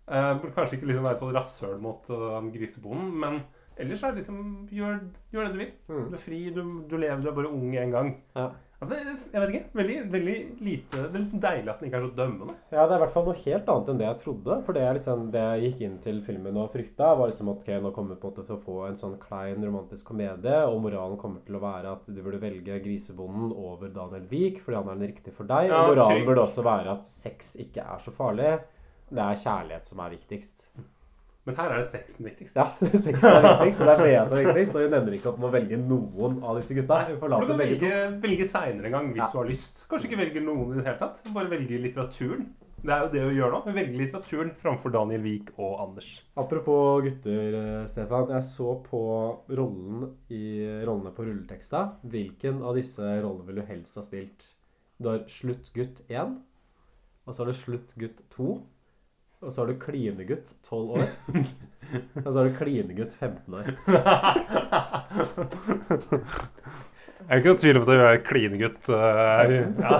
Speaker 2: Uh, burde kanskje ikke liksom være så rasshøl mot uh, grisebonden, men ellers er det liksom Gjør, gjør det du vil.
Speaker 1: Mm.
Speaker 2: Du er fri, du, du lever, du er bare ung en gang.
Speaker 1: Ja.
Speaker 2: Altså, jeg vet ikke. Veldig, veldig lite Det er deilig at den ikke er så dømmende.
Speaker 1: Ja, det er i hvert fall noe helt annet enn det jeg trodde. For det, liksom, det jeg gikk inn til filmen og frykta, var liksom at okay, nå kommer vi på en måte til å få en sånn klein romantisk komedie, og moralen kommer til å være at du burde velge Grisebonden over Daniel Wiik, fordi han er den riktige for deg.
Speaker 2: Ja,
Speaker 1: og moralen
Speaker 2: trygg.
Speaker 1: burde også være at sex ikke er så farlig. Det er kjærlighet som er viktigst.
Speaker 2: Men her er det sexen viktigst.
Speaker 1: Ja, <laughs> sexen er viktigst, og det er Bea som er viktigst. Og hun ender ikke opp med å velge noen av disse gutta. Hun
Speaker 2: For du kan velge, velge seinere en gang hvis
Speaker 1: Ja.
Speaker 2: du har lyst. Kanskje ikke velge noen i det hele tatt. Bare velge litteraturen. Det er jo det vi gjør nå. Vi velger litteraturen framfor Daniel Wiik og Anders.
Speaker 1: Apropos gutter, eh, Stefan. Jeg så på rollen i rollene på rulleteksta. Hvilken av disse rollene vil du helst ha spilt? Du har Sluttgutt 1, og så har du Sluttgutt 2, og så har du Klinegutt 12 år, og så har du Klinegutt 15 år.
Speaker 2: Jeg er ikke noen tvil om at jeg er klinegutt. Uh, ja.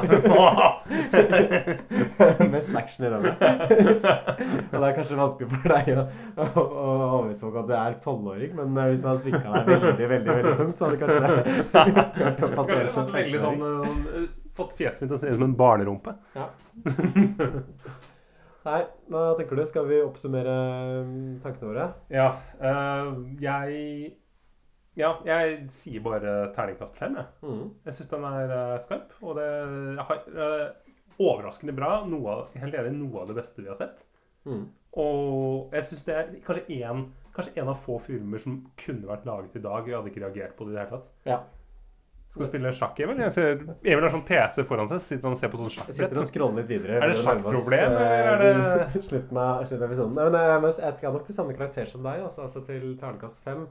Speaker 2: <laughs>
Speaker 1: Mest action i den. Og det er kanskje vanskelig for deg å, å, å overbevise folk at du er tolvåring, men eh, hvis du hadde svikka deg veldig, veldig veldig tungt, så hadde det kanskje klart å passere som
Speaker 2: fått veldig sånn
Speaker 1: 15-åring.
Speaker 2: eh, Fått fjeset mitt til å se ut som en barnerumpe. <laughs>
Speaker 1: Nei, hva tenker du? Skal vi oppsummere mm, tankene våre?
Speaker 2: Ja. eh, jeg Ja, jeg sier bare terningkast fem, jeg.
Speaker 1: Mm.
Speaker 2: Jeg syns den er uh, skarp, og det er uh, overraskende bra. Noe av, helt enig, noe av det beste vi har sett.
Speaker 1: Mm.
Speaker 2: Og jeg syns det er kanskje en, kanskje en av få filmer som kunne vært laget i dag. Jeg hadde ikke reagert på det i det hele tatt.
Speaker 1: Ja.
Speaker 2: Skal spille sjakk, Emil? Jeg ser, Emil har sånn PC foran seg. Sitter han og ser på sånn
Speaker 1: sitter
Speaker 2: sjakkbrett.
Speaker 1: scroller litt videre.
Speaker 2: Er det sjakkproblem, eller er
Speaker 1: eh,
Speaker 2: det- <laughs>
Speaker 1: Slutten av, slutten av episoden. Men jeg, men jeg skal nok til samme karakter som deg, altså, altså til terningkast fem.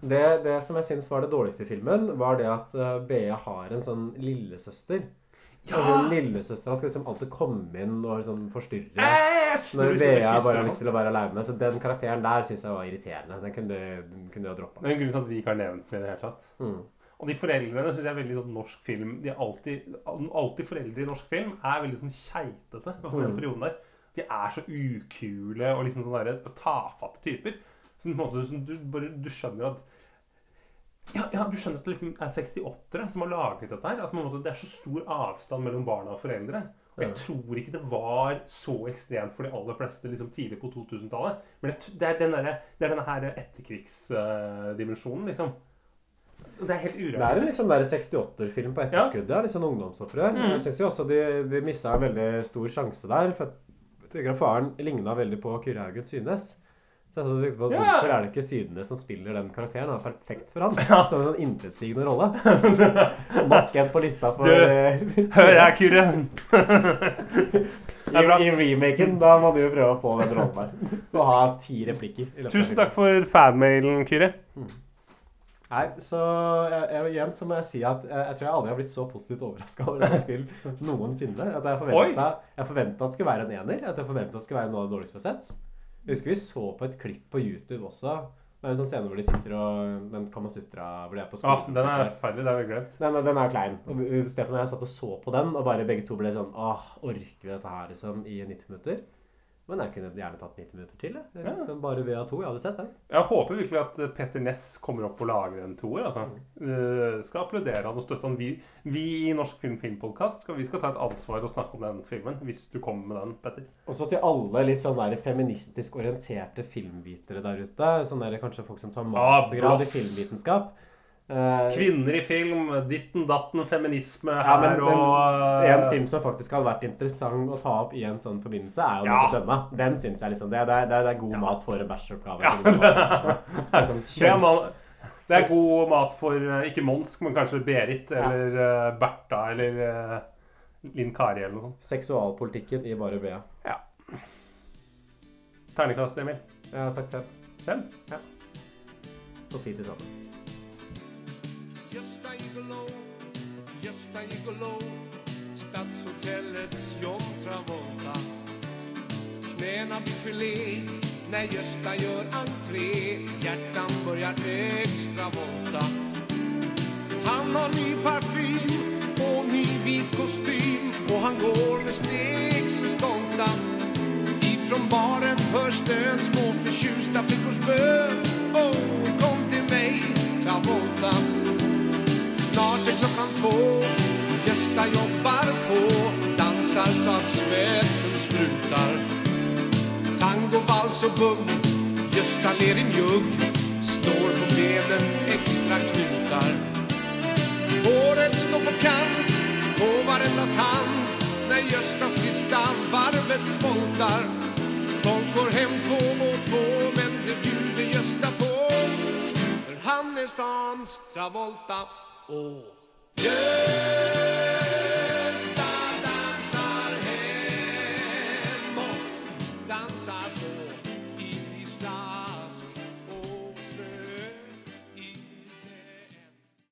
Speaker 1: Det, det som jeg syns var det dårligste i filmen, var det at BA Bea har en sånn lillesøster. Ja! hun lillesøstera skal liksom alltid komme inn og liksom forstyrre.
Speaker 2: Æsj!
Speaker 1: Når Bea bare har lyst til å være aleine. Så den karakteren der syns jeg var irriterende. Den kunne, du kunne jeg droppa.
Speaker 2: Det er en grunn til at vi ikke har nevnt den i det hele tatt.
Speaker 1: Mm.
Speaker 2: Og de foreldrene syns jeg er veldig sånn norsk film De er alltid, alltid foreldre i norsk film er veldig sånn keitete. I den
Speaker 1: Mm.
Speaker 2: perioden der. De er så ukule og liksom sånne tafatte typer. Så måte, du, bare, du skjønner at ja, ja, du skjønner at det liksom er 68-ere som har laget dette her. At måte, det er så stor avstand mellom barna og foreldre. Og jeg tror ikke det var så ekstremt for de aller fleste liksom tidlig på 2000-tallet. Men jeg, det er den det er denne her etterkrigsdimensjonen, liksom. Det er helt
Speaker 1: Det er en
Speaker 2: urealistisk.
Speaker 1: liksom 68-film på etterskudd. Ja. Litt sånn ungdomsopprør.
Speaker 2: Mm.
Speaker 1: Jeg syns jo også de, de mista en veldig stor sjanse der. For jeg tenker at faren ligna veldig på Kyrre Haugen Synes. Så jeg tenkte på
Speaker 2: Ja.
Speaker 1: Hvorfor er det ikke Sydnes som spiller den karakteren? Han er perfekt for han. <laughs>
Speaker 2: Ja.
Speaker 1: Som en sånn intetsigende rolle. <laughs> Nok en på lista for
Speaker 2: Du,
Speaker 1: eh,
Speaker 2: Hør her, Kyrre! <laughs>
Speaker 1: I, I remaken, da må du jo prøve å få den rollen der. Og ha ti replikker.
Speaker 2: Tusen takk for fanmailen, Kyrre.
Speaker 1: Nei, så jeg, jeg, igjen så må jeg si at jeg, jeg tror jeg aldri har blitt så positivt overraska over <laughs> denne film noensinne. At jeg forventa jeg forventet at det skulle være en ener. At jeg forventa at det skulle være noe av det dårligste vi har sett. Jeg husker vi så på et klipp på YouTube også. Det er en sånn scene hvor de sitter og Den Kamasutra hvor de er på
Speaker 2: Ah,
Speaker 1: skolen.
Speaker 2: den er forferdelig. Det har vi glemt.
Speaker 1: Den, den er klein. Og Stefan og jeg satt og så på den, og bare begge to ble sånn Åh, orker vi dette her liksom i 90 minutter? Men jeg kunne gjerne tatt 90 minutter til. Jeg.
Speaker 2: Ja.
Speaker 1: ved bare VA2. Jeg hadde sett den.
Speaker 2: Jeg håper virkelig at eh, Petter Ness kommer opp og lager en toer. Altså.
Speaker 1: Mm.
Speaker 2: Skal applaudere han og støtte han. Vi, vi i Norsk Film Filmpodkast skal, vi skal ta et ansvar og snakke om den filmen. Hvis du kommer med den, Petter.
Speaker 1: Og så til alle litt sånn der feministisk orienterte filmvitere der ute. Sånn der kanskje folk som tar
Speaker 2: Ah,
Speaker 1: mastergrad i filmvitenskap. Eh,
Speaker 2: Kvinner i film, ditten datten, feminisme
Speaker 1: Ja, men men,
Speaker 2: og
Speaker 1: En film som faktisk hadde vært interessant å ta opp i en sånn forbindelse, er jo
Speaker 2: Ja.
Speaker 1: denne. Den syns jeg liksom Det, det, er- det, er- det er god mat for en bæsjoppgave.
Speaker 2: Ja. <laughs>
Speaker 1: Det er sånn
Speaker 2: Det er, god mat for eh, ikke Monsk, men kanskje Berit eller eh, Bertha eller uh, Linn Kari eller noe sånt.
Speaker 1: Seksualpolitikken i bare Bea.
Speaker 2: Ternekast, Emil.
Speaker 1: Jeg har sagt fem.
Speaker 2: Fem.
Speaker 1: Så ti til sammen.
Speaker 8: Gösta Gigolo, Gösta Gigolo Stadshotellets John Travolta. Knäna blir gelé när Gösta gör entré. Hjärtan börjar extra volta Han har ny parfym och ny vit kostym. Och han går med steg så stolta. Ifrån baren hörs stön, små förtjusta flickors bön. Åh, kom till mig, Travolta två Gösta jobbar på Dansar så att svetten sprutar. Tango, vals och bugg Gösta ler i mjugg Står på benen extra knutar. Håret står på kant På varenda tant När Gösta sista varvet voltar Folk går hem två mot två Men det bjuder Gösta på. För han är stans Travolta Åh Gösta